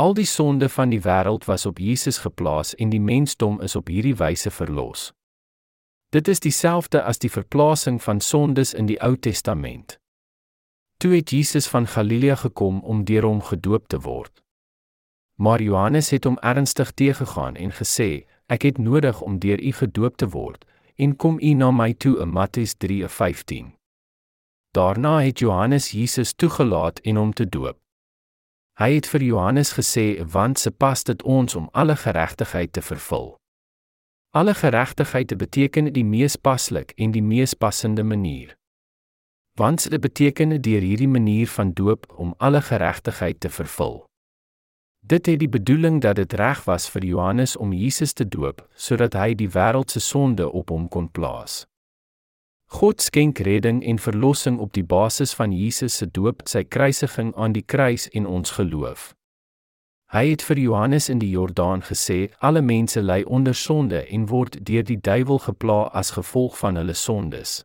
Speaker 1: Al die sonde van die wêreld was op Jesus geplaas en die mensdom is op hierdie wyse verlos. Dit is dieselfde as die verplasing van sondes in die Ou Testament. Toe het Jesus van Galilea gekom om deur hom gedoop te word. Maar Johannes het hom ernstig teëgegaan en gesê: "Ek het nodig om deur u gedoop te word en kom u na my toe in Matteus 3:15." Daarna het Johannes Jesus toegelaat en hom te doop. Hy het vir Johannes gesê: "Want se pas dit ons om alle geregtigheid te vervul." Alle geregtigheid beteken die mees paslik en die mees passende manier. Want dit beteken deur hierdie manier van doop om alle geregtigheid te vervul. Dit het die bedoeling dat dit reg was vir Johannes om Jesus te doop sodat hy die wêreld se sonde op hom kon plaas. God skenk redding en verlossing op die basis van Jesus se doop, sy kruisiging aan die kruis en ons geloof. Hy het vir Johannes in die Jordaan gesê: "Alle mense ly onder sonde en word deur die duiwel gepla as gevolg van hulle sondes.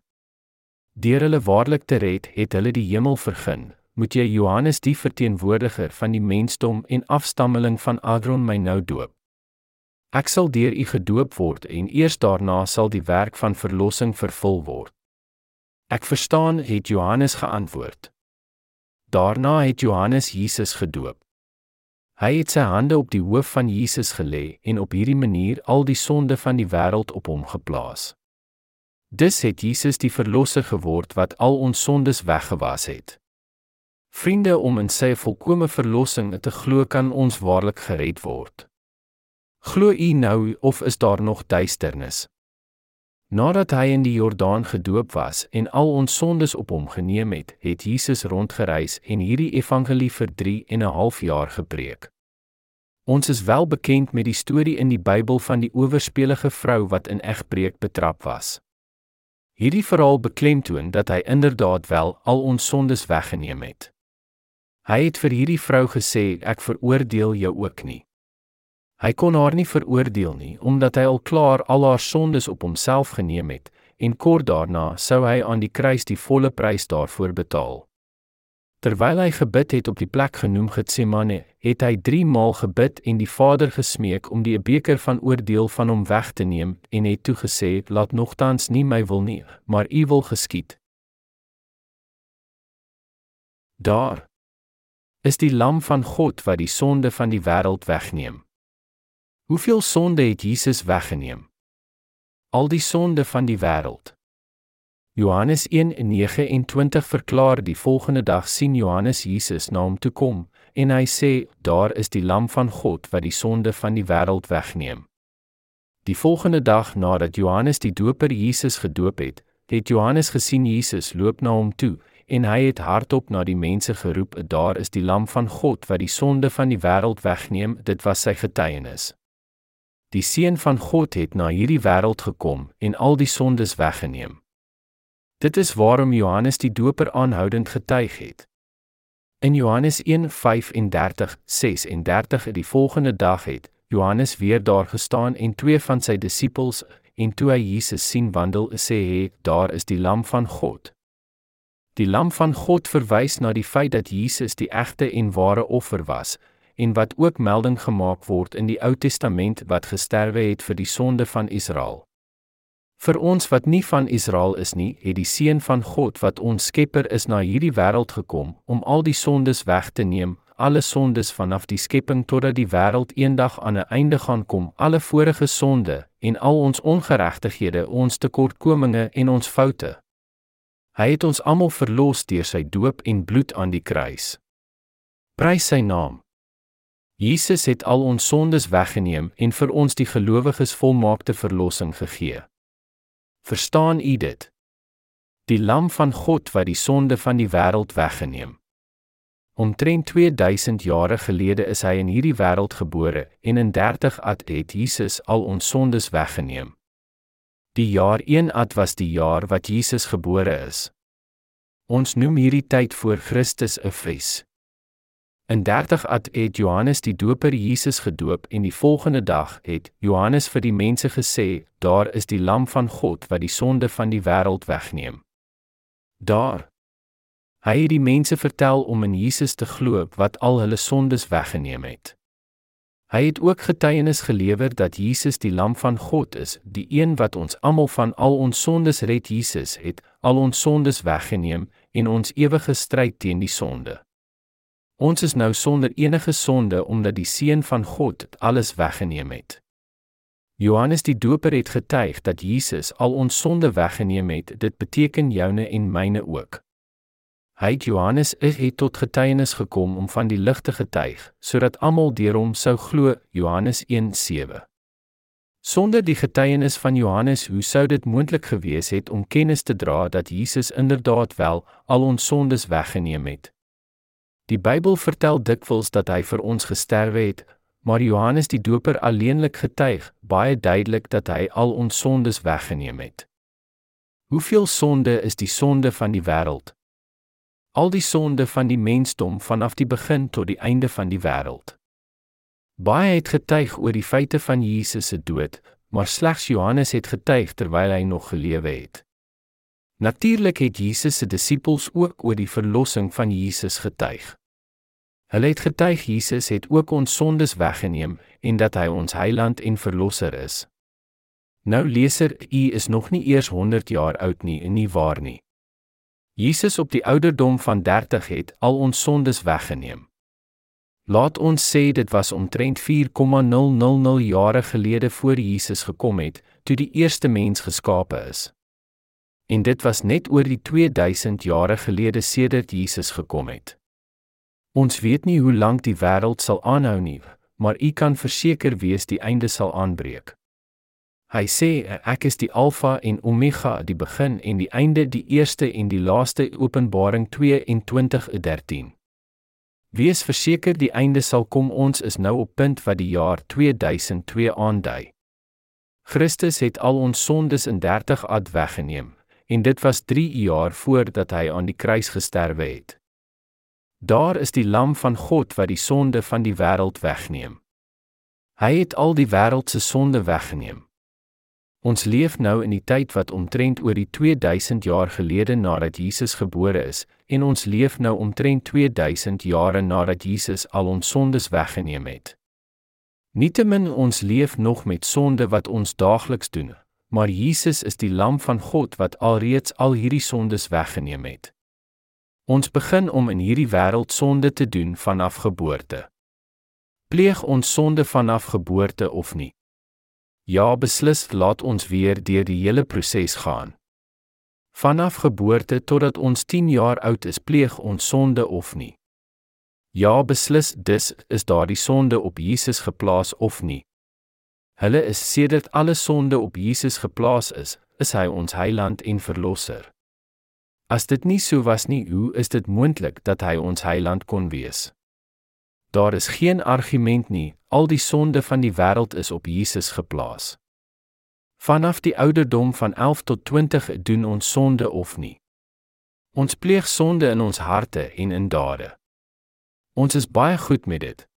Speaker 1: Deur hulle waarlik te red, het hulle die hemel vergun, moet jy Johannes die verteenwoordiger van die mensdom en afstammeling van Aaron my nou doop. Ek sal deur u gedoop word en eers daarna sal die werk van verlossing vervul word. Ek verstaan, het Johannes geantwoord. Daarna het Johannes Jesus gedoop. Hy het sy hande op die hoof van Jesus gelê en op hierdie manier al die sonde van die wêreld op hom geplaas. Dis het Jesus die verlosser geword wat al ons sondes weggewas het. Vriende, om in sy volkomme verlossing te glo kan ons waarlik gered word. Glo u nou of is daar nog duisternis? Nadat hy in die Jordaan gedoop was en al ons sondes op hom geneem het, het Jesus rondgereis en hierdie evangelie vir 3 en 'n half jaar gepreek. Ons is wel bekend met die storie in die Bybel van die owerspelige vrou wat in egbreek betrap was. Hierdie verhaal beklemtoon dat hy inderdaad wel al ons sondes weggeneem het. Hy het vir hierdie vrou gesê ek veroordeel jou ook nie. Hy kon haar nie veroordeel nie omdat hy al klaar al haar sondes op homself geneem het en kort daarna sou hy aan die kruis die volle prys daarvoor betaal. Terwyl hy gebid het op die plek genoem Getsemane, het hy 3 maal gebid en die Vader gesmeek om die beker van oordeel van hom weg te neem en het toe gesê: "Laat nogtans nie my wil nie, maar U wil geskied." Daar is die lam van God wat die sonde van die wêreld wegneem. Hoeveel sonde het Jesus weggeneem? Al die sonde van die wêreld. Johannes 1:29 verklaar die volgende dag sien Johannes Jesus na hom toe kom en hy sê daar is die lam van God wat die sonde van die wêreld wegneem. Die volgende dag nadat Johannes die doper Jesus gedoop het, het Johannes gesien Jesus loop na hom toe en hy het hardop na die mense geroep: "Daar is die lam van God wat die sonde van die wêreld wegneem." Dit was sy getuienis. Die seun van God het na hierdie wêreld gekom en al die sondes weggeneem. Dit is waarom Johannes die Doper aanhoudend getuig het. In Johannes 1:35-36 die volgende dag het Johannes weer daar gestaan en twee van sy disippels en toe hy Jesus sien wandel, sê hy: "Daar is die lam van God." Die lam van God verwys na die feit dat Jesus die egte en ware offer was en wat ook melding gemaak word in die Ou Testament wat gesterwe het vir die sonde van Israel. Vir ons wat nie van Israel is nie, het die seun van God wat ons Skepper is na hierdie wêreld gekom om al die sondes weg te neem, alle sondes vanaf die skepping totdat die wêreld eendag aan 'n einde gaan kom, alle vorige sonde en al ons ongeregtighede, ons tekortkominge en ons foute. Hy het ons almal verlos deur sy doop en bloed aan die kruis. Prys sy naam. Jesus het al ons sondes weggeneem en vir ons die gelowiges volmaakte verlossing gegee. Verstaan u dit? Die lam van God wat die sonde van die wêreld weggeneem. Omtrent 2000 jare gelede is hy in hierdie wêreld gebore en in 30 ad het Jesus al ons sondes weggeneem. Die jaar 1 ad was die jaar wat Jesus gebore is. Ons noem hierdie tyd voor Christus 'n fees. In 30 ad het Johannes die Doper Jesus gedoop en die volgende dag het Johannes vir die mense gesê: "Daar is die lam van God wat die sonde van die wêreld wegneem." Daar Hy het die mense vertel om in Jesus te glo wat al hulle sondes weggeneem het. Hy het ook getuienis gelewer dat Jesus die lam van God is, die een wat ons almal van al ons sondes red. Jesus het al ons sondes weggeneem en ons ewige stryd teen die sonde. Ons is nou sonder enige sonde omdat die seun van God alles weggeneem het. Johannes die Doper het getuig dat Jesus al ons sonde weggeneem het. Dit beteken joune en myne ook. Hy het Johannes het tot getuienis gekom om van die lig te getuig, sodat almal deur hom sou glo. Johannes 1:7. Sonder die getuienis van Johannes, hoe sou dit moontlik gewees het om kennis te dra dat Jesus inderdaad wel al ons sondes weggeneem het? Die Bybel vertel dikwels dat hy vir ons gesterwe het, maar Johannes die Doper alleenlik getuig baie duidelik dat hy al ons sondes weggeneem het. Hoeveel sonde is die sonde van die wêreld? Al die sonde van die mensdom vanaf die begin tot die einde van die wêreld. Baie het getuig oor die feite van Jesus se dood, maar slegs Johannes het getuig terwyl hy nog gelewe het. Natuurlik het Jesus se disippels ook oor die verlossing van Jesus getuig. Hulle het getuig Jesus het ook ons sondes weggeneem en dat hy ons heiland en verlosser is. Nou leser, u is nog nie eers 100 jaar oud nie en nie waar nie. Jesus op die ouderdom van 30 het al ons sondes weggeneem. Laat ons sê dit was omtrent 4,000 jare gelede voor Jesus gekom het, toe die eerste mens geskape is en dit was net oor die 2000 jare gelede sedert Jesus gekom het. Ons weet nie hoe lank die wêreld sal aanhou nie, maar u kan verseker wees die einde sal aanbreek. Hy sê ek is die alfa en omega, die begin en die einde, die eerste en die laaste. Openbaring 22:13. Wees verseker die einde sal kom. Ons is nou op punt wat die jaar 2002 aandui. Christus het al ons sondes in 30 ad weggeneem, en dit was 3 jaar voordat hy aan die kruis gesterwe het. Daar is die lam van God wat die sonde van die wêreld wegneem. Hy het al die wêreld se sonde weggeneem. Ons leef nou in die tyd wat omtrent oor die 2000 jaar gelede nadat Jesus gebore is en ons leef nou omtrent 2000 jare nadat Jesus al ons sondes weggeneem het. Nietemin ons leef nog met sonde wat ons daagliks doen, maar Jesus is die lam van God wat alreeds al hierdie sondes weggeneem het. Ons begin om in hierdie wêreld sonde te doen vanaf geboorte. Pleeg ons sonde vanaf geboorte of nie? Ja, beslis, laat ons weer deur die hele proses gaan. Vanaf geboorte totdat ons 10 jaar oud is, pleeg ons sonde of nie? Ja, beslis, dis is daardie sonde op Jesus geplaas of nie? Hulle is sedert alle sonde op Jesus geplaas is, is hy ons heiland en verlosser. As dit nie so was nie, hoe is dit moontlik dat hy ons heiland kon wees? Daar is geen argument nie, al die sonde van die wêreld is op Jesus geplaas. Vanaf die ouderdom van 11 tot 20 doen ons sonde of nie. Ons pleeg sonde in ons harte en in dade. Ons is baie goed met dit.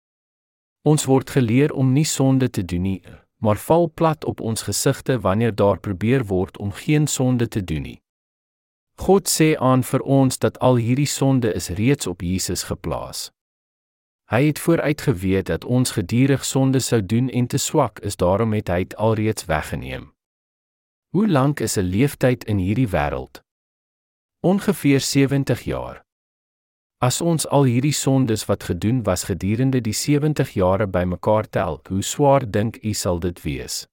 Speaker 1: Ons word geleer om nie sonde te doen nie, maar val plat op ons gesigte wanneer daar probeer word om geen sonde te doen nie. God sê aan vir ons dat al hierdie sonde is reeds op Jesus geplaas. Hy het vooruit geweet dat ons gedurig sonde sou doen en te swak is, daarom het hy dit alreeds weggeneem. Hoe lank is 'n leeftyd in hierdie wêreld? Ongeveer 70 jaar. As ons al hierdie sondes wat gedoen was gedurende die 70 jare bymekaar tel, hoe swaar dink u sal dit wees?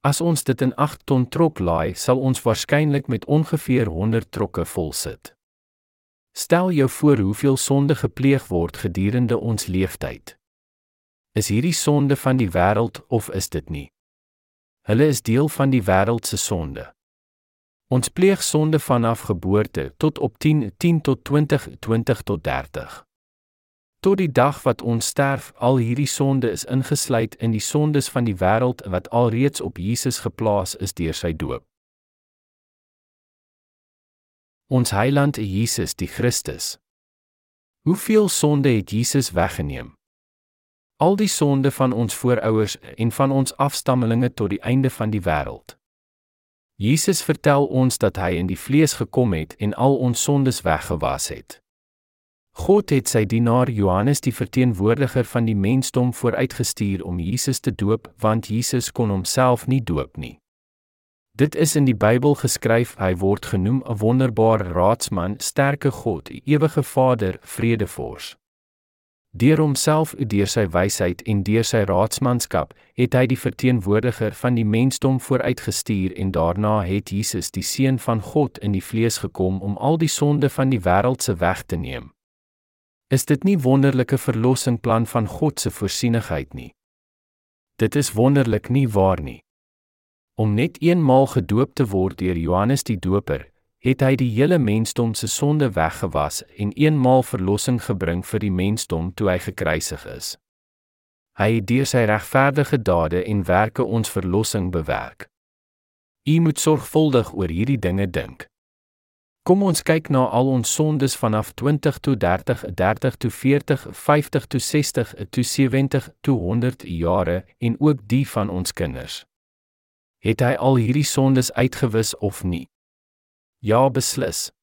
Speaker 1: As ons dit in 8 ton trok laai, sal ons waarskynlik met ongeveer 100 trokke vol sit. Stel jou voor hoeveel sonde gepleeg word gedurende ons leeftyd. Is hierdie sonde van die wêreld of is dit nie? Hulle is deel van die wêreld se sonde. Ons pleeg sonde vanaf geboorte tot op 10, 10 tot 20, 20 tot 30 tot die dag wat ons sterf, al hierdie sonde is ingesluit in die sondes van die wêreld wat alreeds op Jesus geplaas is deur sy doop. Ons Heiland Jesus die Christus. Hoeveel sonde het Jesus weggeneem? Al die sonde van ons voorouers en van ons afstammelinge tot die einde van die wêreld. Jesus vertel ons dat hy in die vlees gekom het en al ons sondes weggewas het. God het sy dienaar Johannes die verteenwoordiger van die mensdom vooruitgestuur om Jesus te doop, want Jesus kon homself nie doop nie. Dit is in die Bybel geskryf, hy word genoem 'n wonderbare raadsman, sterke God, ewige Vader, vredevors. Deur homself deur sy wysheid en deur sy raadsmanskap het hy die verteenwoordiger van die mensdom vooruitgestuur en daarna het Jesus die seun van God in die vlees gekom om al die sonde van die wêreld se weg te neem. Is dit nie wonderlike verlossingplan van God se voorsienigheid nie? Dit is wonderlik nie waar nie. Om net eenmaal gedoop te word deur Johannes die Doper, het hy die hele mensdom se sonde weggewas en eenmaal verlossing gebring vir die mensdom toe hy gekruisig is. Hy het deur sy regverdige dade en werke ons verlossing bewerk. U moet sorgvuldig oor hierdie dinge dink. Kom ons kyk na al ons sondes vanaf 20 tot 30, 30 tot 40, 50 tot 60, tot 70, tot 100 jare en ook die van ons kinders. Het hy al hierdie sondes uitgewis of nie? Ja, beslis.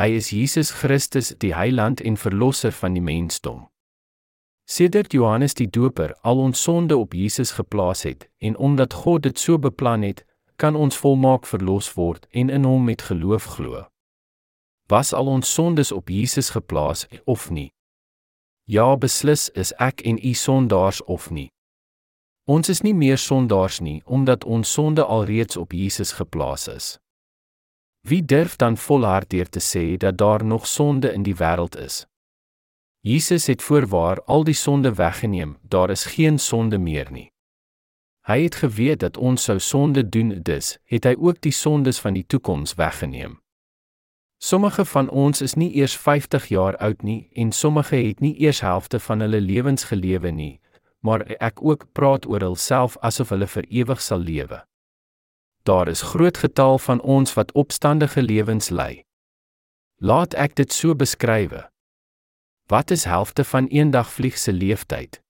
Speaker 1: Hy is Jesus Christus, die Heiland en Verlosser van die mensdom. Sedert Johannes die Doper al ons sonde op Jesus geplaas het en omdat God dit so beplan het, kan ons volmaak verlos word en in hom met geloof glo. Was al ons sondes op Jesus geplaas of nie? Ja, beslis is ek en u sondaars of nie. Ons is nie meer sondaars nie omdat ons sonde alreeds op Jesus geplaas is. Wie durf dan volhard deur te sê dat daar nog sonde in die wêreld is? Jesus het voorwaar al die sonde weggeneem, daar is geen sonde meer nie. Hy het geweet dat ons sou sonde doen, dus het hy ook die sondes van die toekoms weggeneem. Sommige van ons is nie eers 50 jaar oud nie en sommige het nie eers helfte van hulle lewens gelewe nie, maar ek ook praat oor hulself asof hulle vir ewig sal lewe. Daar is groot getal van ons wat opstandige lewens lei. Laat ek dit so beskrywe. Wat is helfte van eendag vlieg se leeftyd?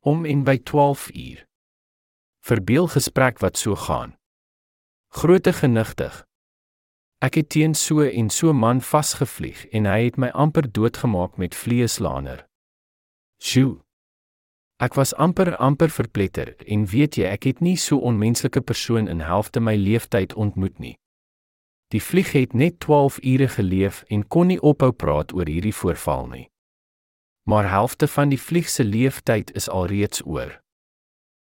Speaker 1: Om en by 12 uur verbeel gesprek wat so gaan. Grote genigtig. Ek het teen so en so man vasgevlieg en hy het my amper doodgemaak met vleeslaner. Sjoe. Ek was amper amper verpletter en weet jy ek het nie so onmenslike persoon in helfte my leeftyd ontmoet nie. Die vlieg het net 12 ure geleef en kon nie ophou praat oor hierdie voorval nie. Maar helfte van die vlieg se leeftyd is alreeds oor.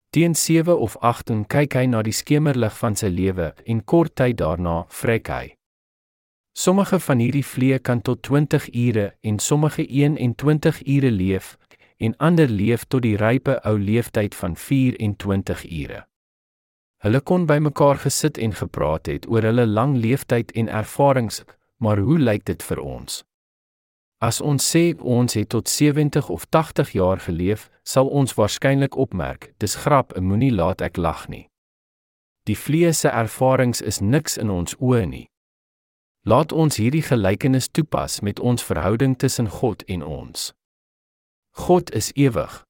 Speaker 1: Teen 7 of 8 kyk hy na die skemerlig van sy lewe en kort tyd daarna vrek hy. Sommige van hierdie vliee kan tot 20 ure en sommige 21 ure leef en ander leef tot die rype ou leeftyd van 24 ure. Hulle kon bymekaar gesit en gepraat het oor hulle lang leeftyd en ervarings, maar hoe lyk dit vir ons? As ons sê ons het tot 70 of 80 jaar geleef, sal ons waarskynlik opmerk, dis grap, moenie laat ek lag nie. Die vlees se ervarings is niks in ons oë nie. Laat ons hierdie gelykenis toepas met ons verhouding tussen God en ons. God is ewig.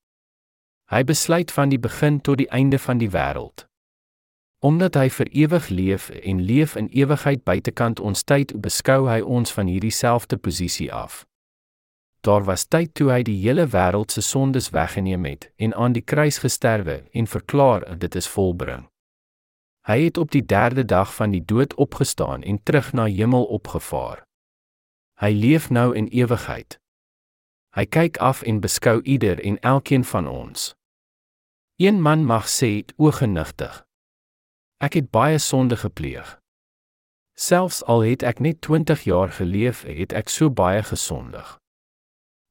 Speaker 1: Hy besluit van die begin tot die einde van die wêreld. Omdat hy vir ewig leef en leef in ewigheid buitekant ons tyd, beskou hy ons van hierdie selfde posisie af. Daar was tyd toe hy die hele wêreld se sondes weggeneem het en aan die kruis gesterwe en verklaar dit is volbring. Hy het op die 3de dag van die dood opgestaan en terug na hemel opgevaar. Hy leef nou in ewigheid. Hy kyk af en beskou ieder en elkeen van ons. Een man mag sê, "O genigtig, ek het baie sonde gepleeg. Selfs al het ek net 20 jaar geleef, het ek so baie gesondig."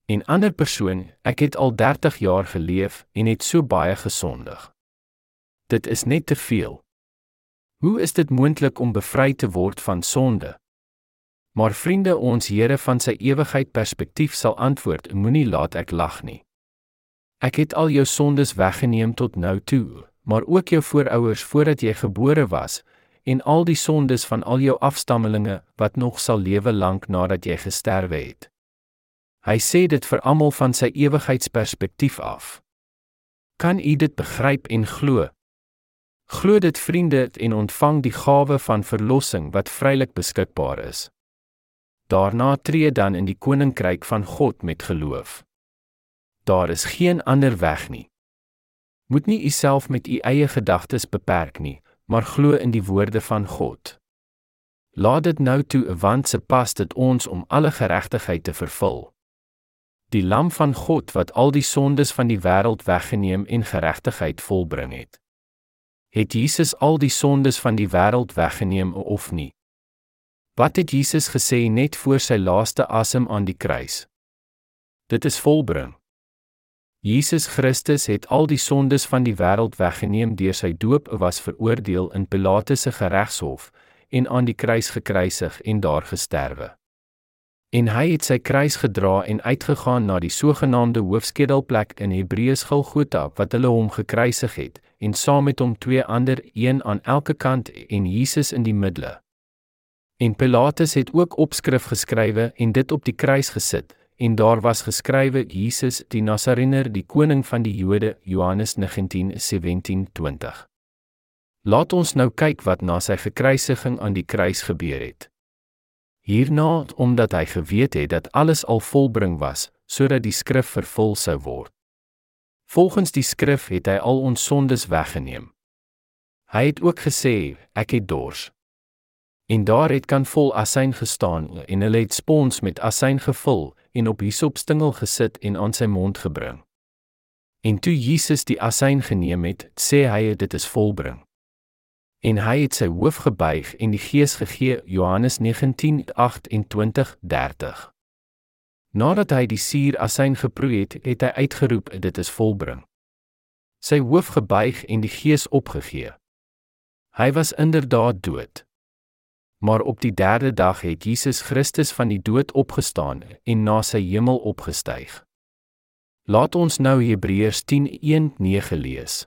Speaker 1: En ander persoon, ek het al 30 jaar geleef en het so baie gesondig. Dit is net te veel. Hoe is dit moontlik om bevry te word van sonde? Maar vriende, ons Here van sy ewigheid perspektief sal antwoord: Moenie laat ek lag nie. Ek het al jou sondes weggeneem tot nou toe, maar ook jou voorouers voordat jy gebore was en al die sondes van al jou afstammelinge wat nog sal lewe lank nadat jy gesterwe het. Hy sê dit vir almal van sy ewigheidsperspektief af. Kan u dit begryp en glo? Glo dit vriende en ontvang die gawe van verlossing wat vrylik beskikbaar is. Daarna tree dan in die koninkryk van God met geloof. Daar is geen ander weg nie. Moet nie u self met u eie gedagtes beperk nie, maar glo in die woorde van God. Laat dit nou toe want se pas dit ons om alle geregtigheid te vervul die lam van God wat al die sondes van die wêreld weggeneem en geregtigheid volbring het. Het Jesus al die sondes van die wêreld weggeneem of nie? Wat het Jesus gesê net voor sy laaste asem aan die kruis? Dit is volbring. Jesus Christus het al die sondes van die wêreld weggeneem deur sy doop was veroordeel in Pilatus se geregshof en aan die kruis gekruisig en daar gesterwe. En hy het sy kruis gedra en uitgegaan na die sogenaamde hoofskedelplek in Hebreëus Golgotha wat hulle hom gekruisig het en saam met hom twee ander een aan elke kant en Jesus in die middel. En Pilatus het ook opskrif geskrywe en dit op die kruis gesit en daar was geskrywe Jesus die Nasarener die koning van die Jode Johannes 19:17-20. Laat ons nou kyk wat na sy gekruisiging aan die kruis gebeur het. Hierna omdat hy geweet het dat alles al volbring was sodat die skrif vervul sou word. Volgens die skrif het hy al ons sondes weggeneem. Hy het ook gesê, ek het dors. En daar het kan vol asyn gestaan en hulle het spons met asyn gevul en op hisopstingel gesit en aan sy mond gebring. En toe Jesus die asyn geneem het, sê hy dit is volbring. En hy het sy hoof gebuig en die gees gegee Johannes 19:28-30 Nadat hy die suur asyn geproe het, het hy uitgeroep dit is volbring. Sy hoof gebuig en die gees opgegee. Hy was inderdaad dood Maar op die 3de dag het Jesus Christus van die dood opgestaan en na sy hemel opgestyg Laat ons nou Hebreërs 10:1-9 lees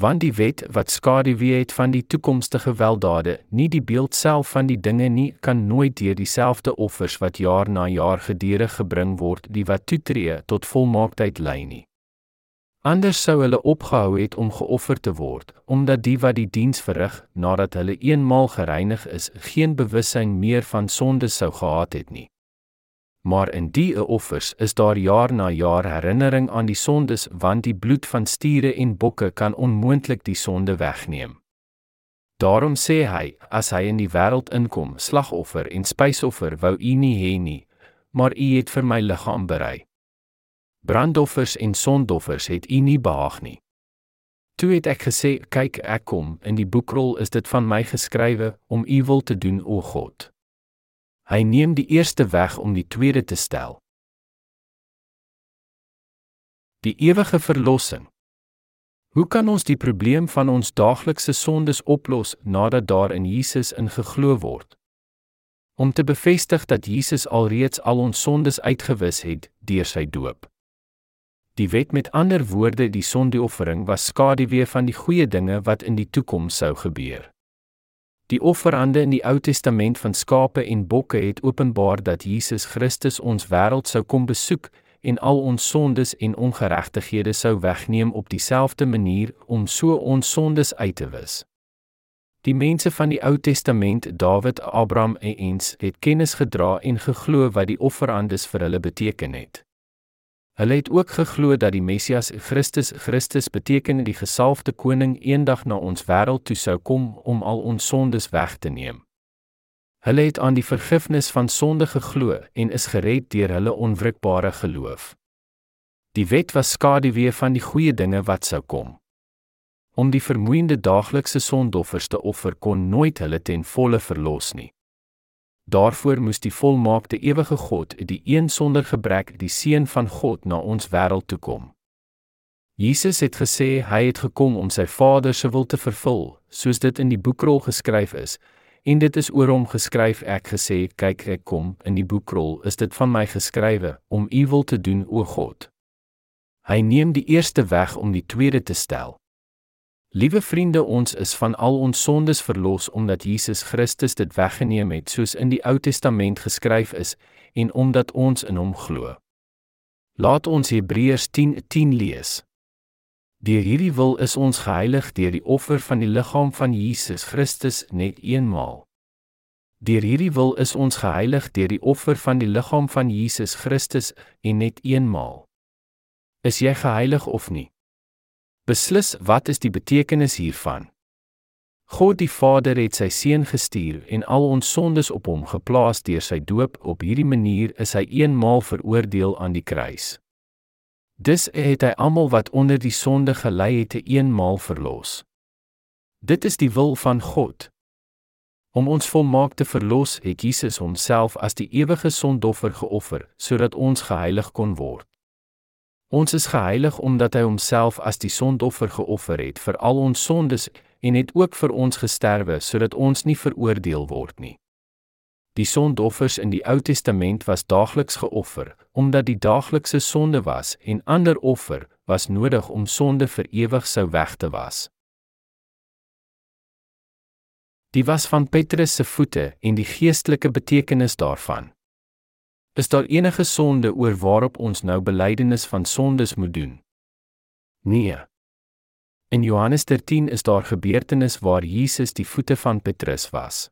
Speaker 1: want die wet wat skaduwee het van die toekomstige weldade, nie die beeld self van die dinge nie, kan nooit deur dieselfde offers wat jaar na jaar gedurig gebring word, die wat toetree tot volmaaktheid lei nie. Anders sou hulle opgehou het om geoffer te word, omdat die wat die diens verrig, nadat hulle eenmaal gereinig is, geen bewussyn meer van sonde sou gehad het nie maar in die offers is daar jaar na jaar herinnering aan die sondes want die bloed van stiere en bokke kan onmoontlik die sonde wegneem. Daarom sê hy, as hy in die wêreld inkom, slagoffer en spysoffer wou u nie hê nie, maar u het vir my liggaam berei. Brandoffers en sondoffers het u nie behaag nie. Toe het ek gesê, kyk, ek kom, in die boekrol is dit van my geskrywe om u wil te doen, o God. Hy neem die eerste weg om die tweede te stel. Die ewige verlossing. Hoe kan ons die probleem van ons daaglikse sondes oplos nadat daar in Jesus ingeglo word? Om te bevestig dat Jesus alreeds al ons sondes uitgewis het deur sy doop. Die wet met ander woorde die sondeoffering was skaduwee van die goeie dinge wat in die toekoms sou gebeur. Die offerande in die Ou Testament van skape en bokke het openbaar dat Jesus Christus ons wêreld sou kom besoek en al ons sondes en ongeregtighede sou wegneem op dieselfde manier om so ons sondes uit te wis. Die mense van die Ou Testament, Dawid, Abraham en eens, het kennis gedra en geglo wat die offerandes vir hulle beteken het. Hulle het ook geglo dat die Messias Christus Christus beteken die gesalfde koning eendag na ons wêreld toe sou kom om al ons sondes weg te neem. Hulle het aan die vergifnis van sonde geglo en is gered deur hulle onwrikbare geloof. Die wet was skaduwee van die goeie dinge wat sou kom. Om die vermoeiende daaglikse sondoffers te offer kon nooit hulle ten volle verlos nie. Daarvoor moes die volmaakte ewige God, die een sonder gebrek, die seun van God na ons wêreld toe kom. Jesus het gesê hy het gekom om sy Vader se wil te vervul, soos dit in die boekrol geskryf is, en dit is oor hom geskryf ek gesê kyk ek kom. In die boekrol is dit van my geskrywe om u wil te doen o God. Hy neem die eerste weg om die tweede te stel liewe vriende ons is van al ons sondes verlos omdat Jesus Christus dit weggeneem het soos in die Ou Testament geskryf is en omdat ons in hom glo laat ons Hebreërs 10:10 10 lees Deur hierdie wil is ons geheilig deur die offer van die liggaam van Jesus Christus net eenmaal. Deur hierdie wil is ons geheilig deur die offer van die liggaam van Jesus Christus en net eenmaal. Is jy geheilig of nie? Beslis, wat is die betekenis hiervan? God die Vader het sy seun gestuur en al ons sondes op hom geplaas deur sy doop. Op hierdie manier is hy eenmaal veroordeel aan die kruis. Dis het hy almal wat onder die sonde gelei het eenmaal verlos. Dit is die wil van God. Om ons volmaak te verlos, het Jesus homself as die ewige sondoffer geoffer sodat ons geheilig kon word. Ons is geheilig omdat hy homself as die sondoffer geoffer het vir al ons sondes en het ook vir ons gesterwe sodat ons nie veroordeel word nie. Die sondoffers in die Ou Testament was daagliks geoffer, omdat die daaglikse sonde was en ander offer was nodig om sonde vir ewig sou weg te was. Die was van Petrus se voete en die geestelike betekenis daarvan. Is daar enige sonde oor waarop ons nou belydenis van sondes moet doen? Nee. In Johannes 13 is daar gebeurtenis waar Jesus die voete van Petrus was.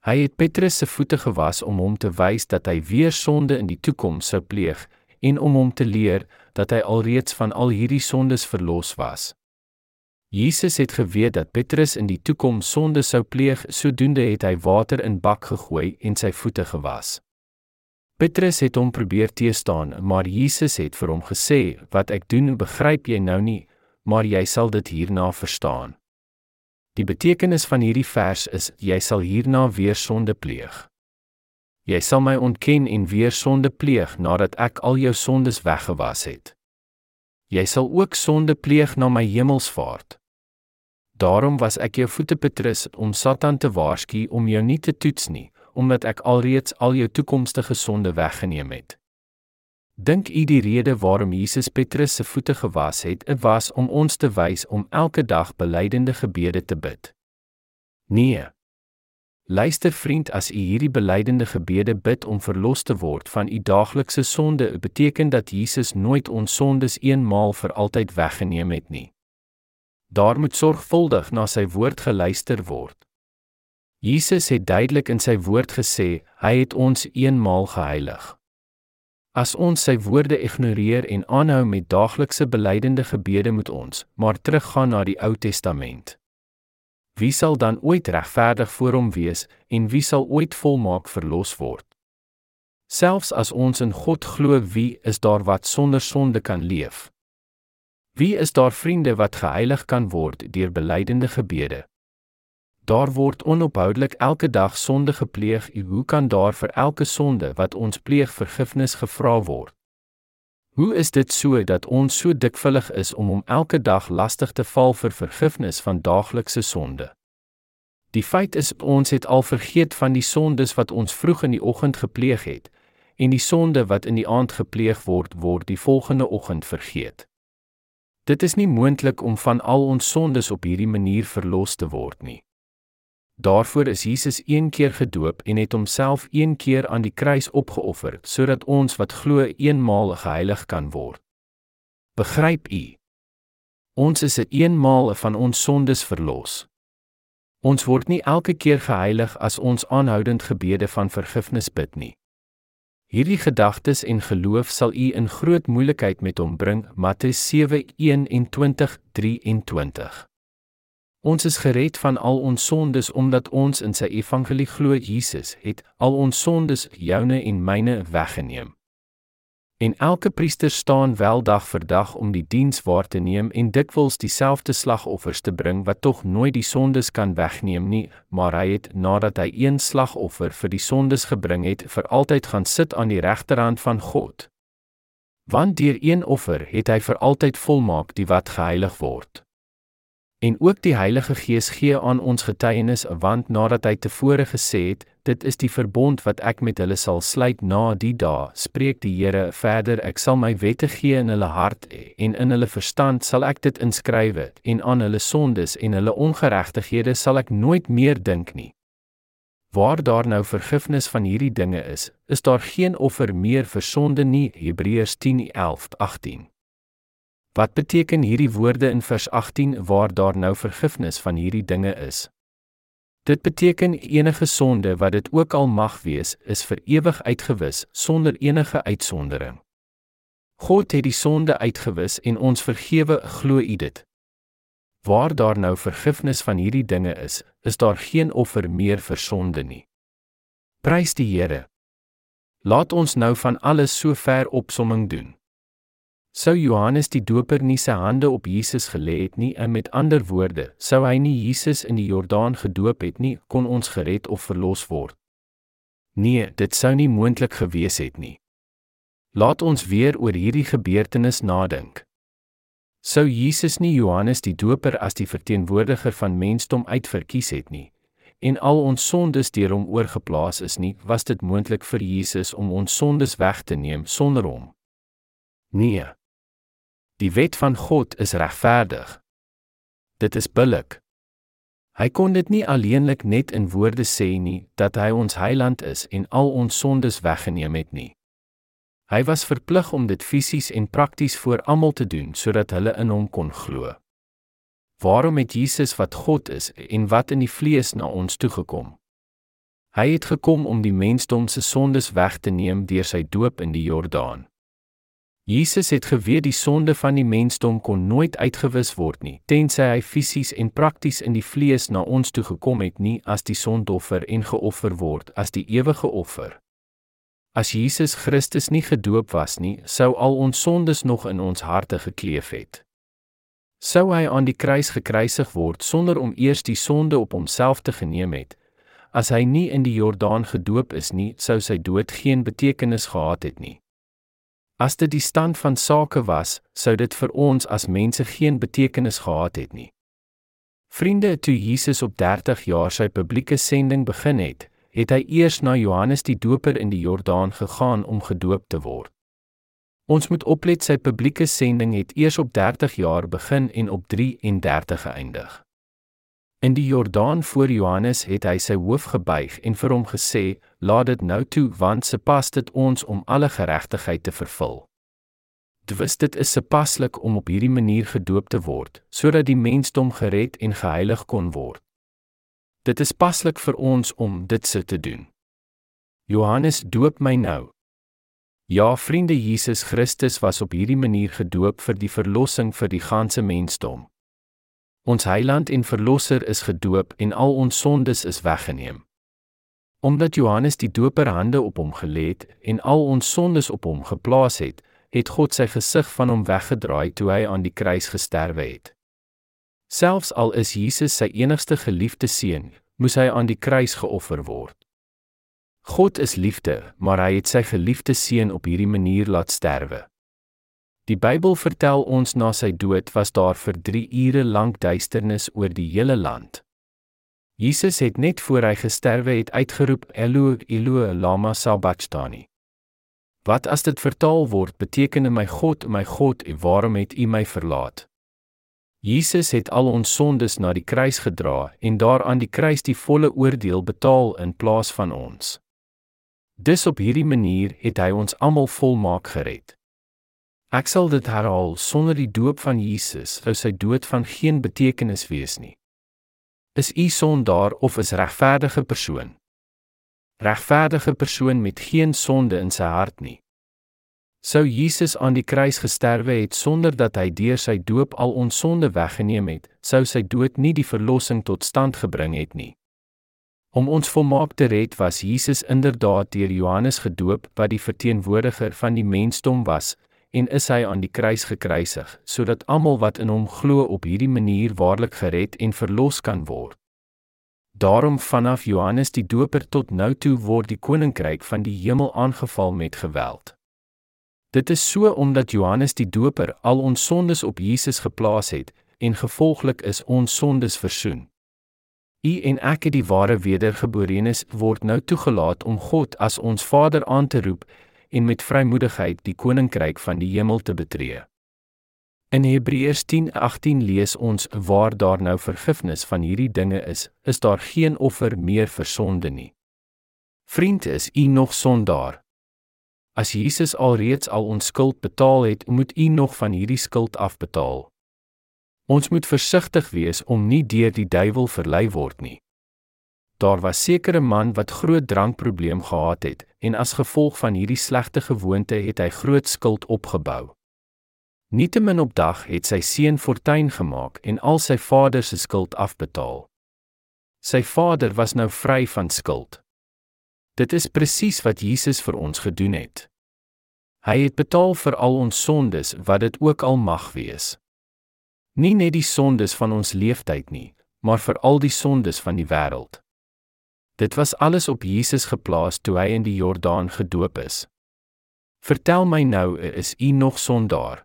Speaker 1: Hy het Petrus se voete gewas om hom te wys dat hy weer sonde in die toekoms sou pleeg en om hom te leer dat hy alreeds van al hierdie sondes verlos was. Jesus het geweet dat Petrus in die toekoms sonde sou pleeg, sodoende het hy water in bak gegooi en sy voete gewas. Petrus het hom probeer teëstaan, maar Jesus het vir hom gesê: "Wat ek doen, begryp jy nou nie, maar jy sal dit hierna verstaan." Die betekenis van hierdie vers is jy sal hierna weer sonde pleeg. Jy sal my ontken en weer sonde pleeg nadat ek al jou sondes weggewas het. Jy sal ook sonde pleeg na my hemelsvaart. Daarom was ek jou voete Petrus om Satan te waarsku om jou nie te toets nie, omdat ek alreeds al jou toekomstige sonde weggeneem het. Dink u die rede waarom Jesus Petrus se voete gewas het, dit was om ons te wys om elke dag belydende gebede te bid. Nee. Luister vriend, as u hierdie belydende gebede bid om verlos te word van u daaglikse sonde, beteken dat Jesus nooit ons sondes eenmaal vir altyd weggeneem het nie. Daar moet sorgvuldig na sy woord geluister word. Jesus het duidelik in sy woord gesê, hy het ons eenmaal geheilig. As ons sy woorde ignoreer en aanhou met daaglikse belydende gebede moet ons maar teruggaan na die Ou Testament. Wie sal dan ooit regverdig voor hom wees en wie sal ooit volmaak verlos word? Selfs as ons in God glo, wie is daar wat sonder sonde kan leef? Wie is daar vriende wat geheilig kan word deur belydende gebede? Daar word onophoudelik elke dag sonde gepleeg. Hoe kan daar vir elke sonde wat ons pleeg vergifnis gevra word? Hoe is dit so dat ons so dikwillig is om om elke dag lastig te val vir vergifnis van daaglikse sonde? Die feit is ons het al vergeet van die sondes wat ons vroeg in die oggend gepleeg het en die sonde wat in die aand gepleeg word word die volgende oggend vergeet. Dit is nie moontlik om van al ons sondes op hierdie manier verlos te word nie. Daarvoor is Jesus een keer gedoop en het homself een keer aan die kruis opgeoffer sodat ons wat glo eenmaal geheilig kan word. Begryp u? Ons is eenmaal van ons sondes verlos. Ons word nie elke keer geheilig as ons aanhoudend gebede van vergifnis bid nie. Hierdie gedagtes en geloof sal u in groot moeilikheid met hom bring. Matteus 7:21-23. Ons is gered van al ons sondes omdat ons in sy evangelie glo. Jesus het al ons sondes, joune en myne, weggeneem. En elke priester staan wel dag vir dag om die diens waar te neem en dikwels dieselfde slagoffers te bring wat tog nooit die sondes kan wegneem nie, maar hy het nadat hy een slagoffer vir die sondes gebring het, vir altyd gaan sit aan die regterhand van God. Want deur een offer het hy vir altyd volmaak die wat geheilig word. En ook die Heilige Gees gee aan ons getuienis want nadat hy tevore gesê het, dit is die verbond wat ek met hulle sal sluit na die dae, spreek die Here verder, ek sal my wette gee in hulle hart en in hulle verstand sal ek dit inskrywe en aan hulle sondes en hulle ongeregtighede sal ek nooit meer dink nie. Waar daar nou vergifnis van hierdie dinge is, is daar geen offer meer vir sonde nie. Hebreërs 10:11-18 Wat beteken hierdie woorde in vers 18 waar daar nou vergifnis van hierdie dinge is? Dit beteken enige sonde wat dit ook al mag wees, is vir ewig uitgewis sonder enige uitsondering. God het die sonde uitgewis en ons vergewe, glo u dit? Waar daar nou vergifnis van hierdie dinge is, is daar geen offer meer vir sonde nie. Prys die Here. Laat ons nou van alles so ver opsomming doen. Sou Johannes die Doper nie sy hande op Jesus gelê het nie, en met ander woorde, sou hy nie Jesus in die Jordaan gedoop het nie, kon ons gered of verlos word. Nee, dit sou nie moontlik gewees het nie. Laat ons weer oor hierdie gebeurtenis nadink. Sou Jesus nie Johannes die Doper as die verteenwoordiger van mensdom uitverkies het nie, en al ons sondes deur hom oorgeplaas is nie, was dit moontlik vir Jesus om ons sondes weg te neem sonder hom? Nee. Die wet van God is regverdig. Dit is billik. Hy kon dit nie alleenlik net in woorde sê nie dat hy ons heiland is en al ons sondes weggeneem het nie. Hy was verplig om dit fisies en prakties vir almal te doen sodat hulle in hom kon glo. Waarom het Jesus wat God is en wat in die vlees na ons toe gekom? Hy het gekom om die mensdom se sondes weg te neem deur sy doop in die Jordaan. Jesus het geweet die sonde van die mensdom kon nooit uitgewis word nie, tensy hy fisies en prakties in die vlees na ons toe gekom het nie as die sondoffer en geoffer word as die ewige offer. As Jesus Christus nie gedoop was nie, sou al ons sondes nog in ons harte gekleef het. Sou hy aan die kruis gekruisig word sonder om eers die sonde op homself te geneem het, as hy nie in die Jordaan gedoop is nie, sou sy dood geen betekenis gehad het nie. As dit die stand van sake was, sou dit vir ons as mense geen betekenis gehad het nie. Vriende, toe Jesus op 30 jaar sy publieke sending begin het, het hy eers na Johannes die Doper in die Jordaan gegaan om gedoop te word. Ons moet oplet sy publieke sending het eers op 30 jaar begin en op 33 geëindig. In die Jordaan voor Johannes het hy sy hoof gebuig en vir hom gesê: "Laat dit nou toe, want se pas dit ons om alle geregtigheid te vervul." Dis dit is se paslik om op hierdie manier gedoop te word, sodat die mensdom gered en geheilig kon word. Dit is paslik vir ons om dit se te doen. Johannes doop my nou. Ja, vriende, Jesus Christus was op hierdie manier gedoop vir die verlossing vir die ganse mensdom. Ons Heiland en Verlosser is gedoop en al ons sondes is weggeneem. Omdat Johannes die Doper hande op hom gelê het en al ons sondes op hom geplaas het, het God sy gesig van hom weggedraai toe hy aan die kruis gesterwe het. Selfs al is Jesus sy enigste geliefde seun, moes hy aan die kruis geoffer word. God is liefde, maar hy het sy geliefde seun op hierdie manier laat sterwe. Die Bybel vertel ons na sy dood was daar vir 3 ure lank duisternis oor die hele land. Jesus het net voor hy gesterwe het uitgeroep Eloi Eloi lama sabachthani. Wat as dit vertaal word beteken my God my God waarom het U my verlaat? Jesus het al ons sondes na die kruis gedra en daar aan die kruis die volle oordeel betaal in plaas van ons. Dis op hierdie manier het hy ons almal volmaak gered. Ek sal dit herhaal sonder die doop van Jesus sou sy dood van geen betekenis wees nie. Is u sondaar of is regverdige persoon? Regverdige persoon met geen sonde in sy hart nie. Sou Jesus aan die kruis gesterwe het sonder dat hy deur sy doop al ons sonde weggeneem het, sou sy dood nie die verlossing tot stand gebring het nie. Om ons volmaak te red was Jesus inderdaad deur Johannes gedoop wat die verteenwoordiger van die mensdom was en is hy aan die kruis gekruisig sodat almal wat in hom glo op hierdie manier waarlik gered en verlos kan word. Daarom vanaf Johannes die Doper tot nou toe word die koninkryk van die hemel aangeval met geweld. Dit is so omdat Johannes die Doper al ons sondes op Jesus geplaas het en gevolglik is ons sondes versoen. U en ek het die ware wedergeborenes word nou toegelaat om God as ons Vader aan te roep en met vrymoedigheid die koninkryk van die hemel te betree. In Hebreërs 10:18 lees ons waar daar nou vergifnis van hierdie dinge is, is daar geen offer meer vir sonde nie. Vriend, is u nog sondaar? As Jesus alreeds al ons skuld betaal het, moet u nog van hierdie skuld afbetaal. Ons moet versigtig wees om nie deur die duiwel verlei word nie. Daar was sekere man wat groot drankprobleem gehad het en as gevolg van hierdie slegte gewoonte het hy groot skuld opgebou. Nietemin op dag het sy seun fortuin gemaak en al sy vader se skuld afbetaal. Sy vader was nou vry van skuld. Dit is presies wat Jesus vir ons gedoen het. Hy het betaal vir al ons sondes wat dit ook al mag wees. Nie net die sondes van ons leeftyd nie, maar vir al die sondes van die wêreld. Dit was alles op Jesus geplaas toe hy in die Jordaan gedoop is. Vertel my nou, is u nog sondaar?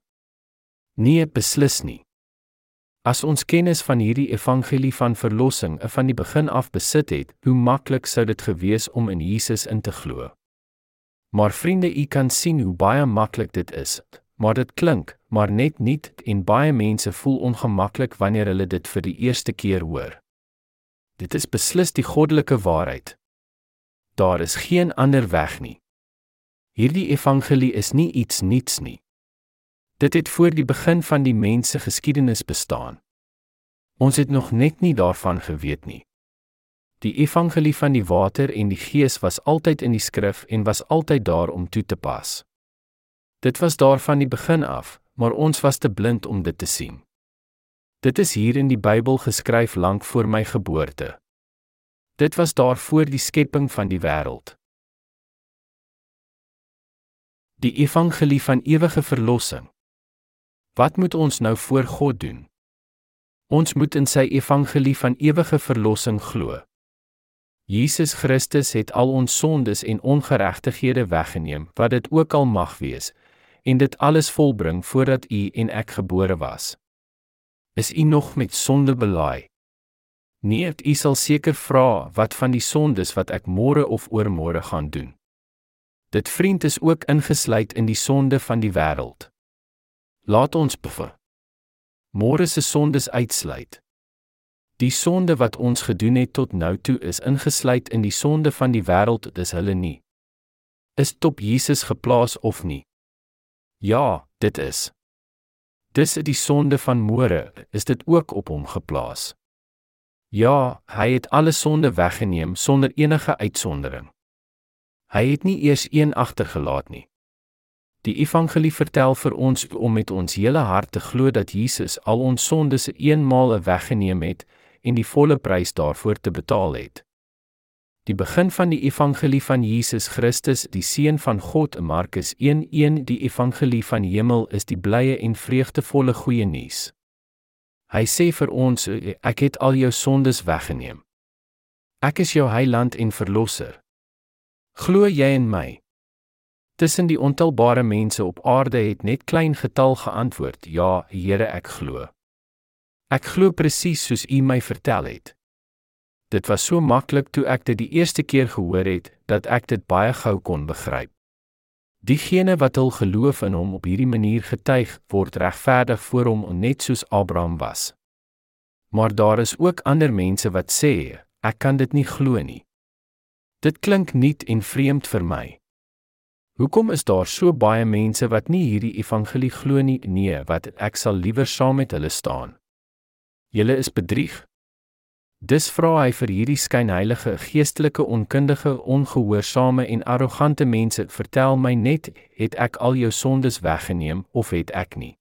Speaker 1: Nee, beslis nie. As ons kennis van hierdie evangelie van verlossing van die begin af besit het, hoe maklik sou dit gewees om in Jesus in te glo. Maar vriende, u kan sien hoe baie maklik dit is. Maar dit klink, maar net nie en baie mense voel ongemaklik wanneer hulle dit vir die eerste keer hoor. Dit is beslis die goddelike waarheid. Daar is geen ander weg nie. Hierdie evangelie is nie iets niets nie. Dit het voor die begin van die mens se geskiedenis bestaan. Ons het nog net nie daarvan geweet nie. Die evangelie van die water en die gees was altyd in die skrif en was altyd daar om toe te pas. Dit was daar van die begin af, maar ons was te blind om dit te sien. Dit is hier in die Bybel geskryf lank voor my geboorte. Dit was daar voor die skepping van die wêreld. Die evangelie van ewige verlossing. Wat moet ons nou voor God doen? Ons moet in sy evangelie van ewige verlossing glo. Jesus Christus het al ons sondes en ongeregtighede weggeneem, wat dit ook al mag wees, en dit alles volbring voordat u en ek gebore was. Is u nog met sonde belaai? Nee, u sal seker vra wat van die sondes wat ek môre of oormôre gaan doen. Dit vriend is ook ingesluit in die sonde van die wêreld. Laat ons befe. Môre se sondes uitsluit. Die sonde wat ons gedoen het tot nou toe is ingesluit in die sonde van die wêreld, dis hulle nie. Is top Jesus geplaas of nie? Ja, dit is. Dis die sonde van môre, is dit ook op hom geplaas. Ja, hy het alle sonde weggeneem sonder enige uitsondering. Hy het nie eers een agtergelaat nie. Die evangelie vertel vir ons om met ons hele hart te glo dat Jesus al ons sondes eenmaal weggeneem het en die volle prys daarvoor te betaal het. Die begin van die evangelie van Jesus Christus, die seun van God, Markus 1:1, die evangelie van hemel is die blye en vreugdevolle goeie nuus. Hy sê vir ons, ek het al jou sondes weggeneem. Ek is jou heiland en verlosser. Glo jy in my? Tussen die ontelbare mense op aarde het net klein getal geantwoord: Ja, Here, ek glo. Ek glo presies soos U my vertel het. Dit was so maklik toe ek dit die eerste keer gehoor het dat ek dit baie gou kon begryp. Diegene wat hul geloof in hom op hierdie manier getuig, word regverdig voor hom net soos Abraham was. Maar daar is ook ander mense wat sê, ek kan dit nie glo nie. Dit klink nuut en vreemd vir my. Hoekom is daar so baie mense wat nie hierdie evangelie glo nie? Nee, wat ek sal liewer saam met hulle staan. Julle is bedrieg. Dis vra hy vir hierdie skynheilige, geestelike, onkundige, ongehoorsame en arrogante mense: "Vertel my net, het ek al jou sondes weggeneem of het ek nie?"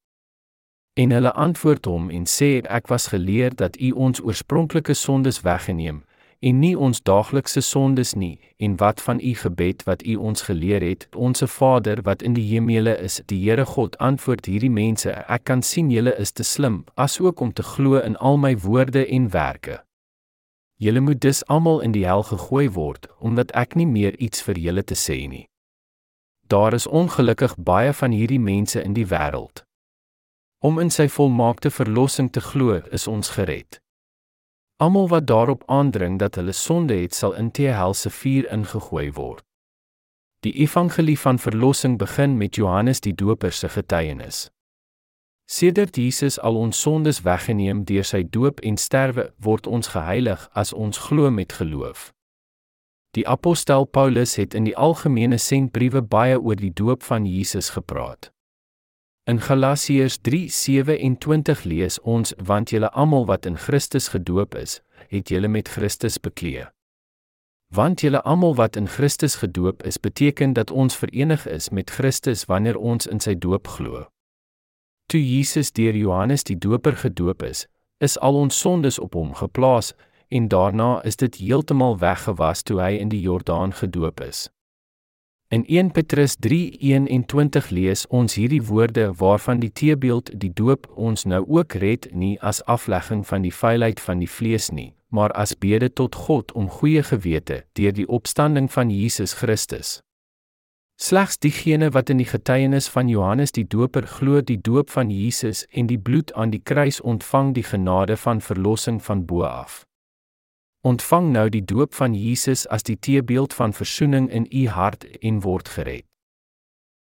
Speaker 1: En hulle antwoord hom en sê: "Ek was geleer dat U ons oorspronklike sondes weggeneem en nie ons daaglikse sondes nie, en wat van U gebed wat U ons geleer het, onsse Vader wat in die hemele is, die Here God antwoord hierdie mense, ek kan sien julle is te slim, asook om te glo in al my woorde en werke. Julle moet dus almal in die hel gegooi word, omdat ek nie meer iets vir julle te sê nie. Daar is ongelukkig baie van hierdie mense in die wêreld. Om in sy volmaakte verlossing te glo, is ons gered. Almal wat daarop aandring dat hulle sonde het, sal in die hel se vuur ingegooi word. Die evangelie van verlossing begin met Johannes die Doper se getuienis. Sedert Jesus al ons sondes weggeneem deur sy doop en sterwe, word ons geheilig as ons glo met geloof. Die apostel Paulus het in die algemene sentbriewe baie oor die doop van Jesus gepraat. In Galasiërs 3:27 lees ons want julle almal wat in Christus gedoop is, het julle met Christus bekleë. Want julle almal wat in Christus gedoop is, beteken dat ons verenig is met Christus wanneer ons in sy doop glo. Toe Jesus deur Johannes die Doper gedoop is, is al ons sondes op hom geplaas en daarna is dit heeltemal weggewas toe hy in die Jordaan gedoop is. In 1 Petrus 3:21 lees ons hierdie woorde waarvan die teebeeld die doop ons nou ook red nie as aflegging van die vuilheid van die vlees nie, maar as bede tot God om goeie gewete deur die opstanding van Jesus Christus. Slegs diegene wat in die getuienis van Johannes die Doper glo die doop van Jesus en die bloed aan die kruis ontvang die genade van verlossing van bo af. Ontvang nou die doop van Jesus as die teebeeld van verzoening in u hart en word gered.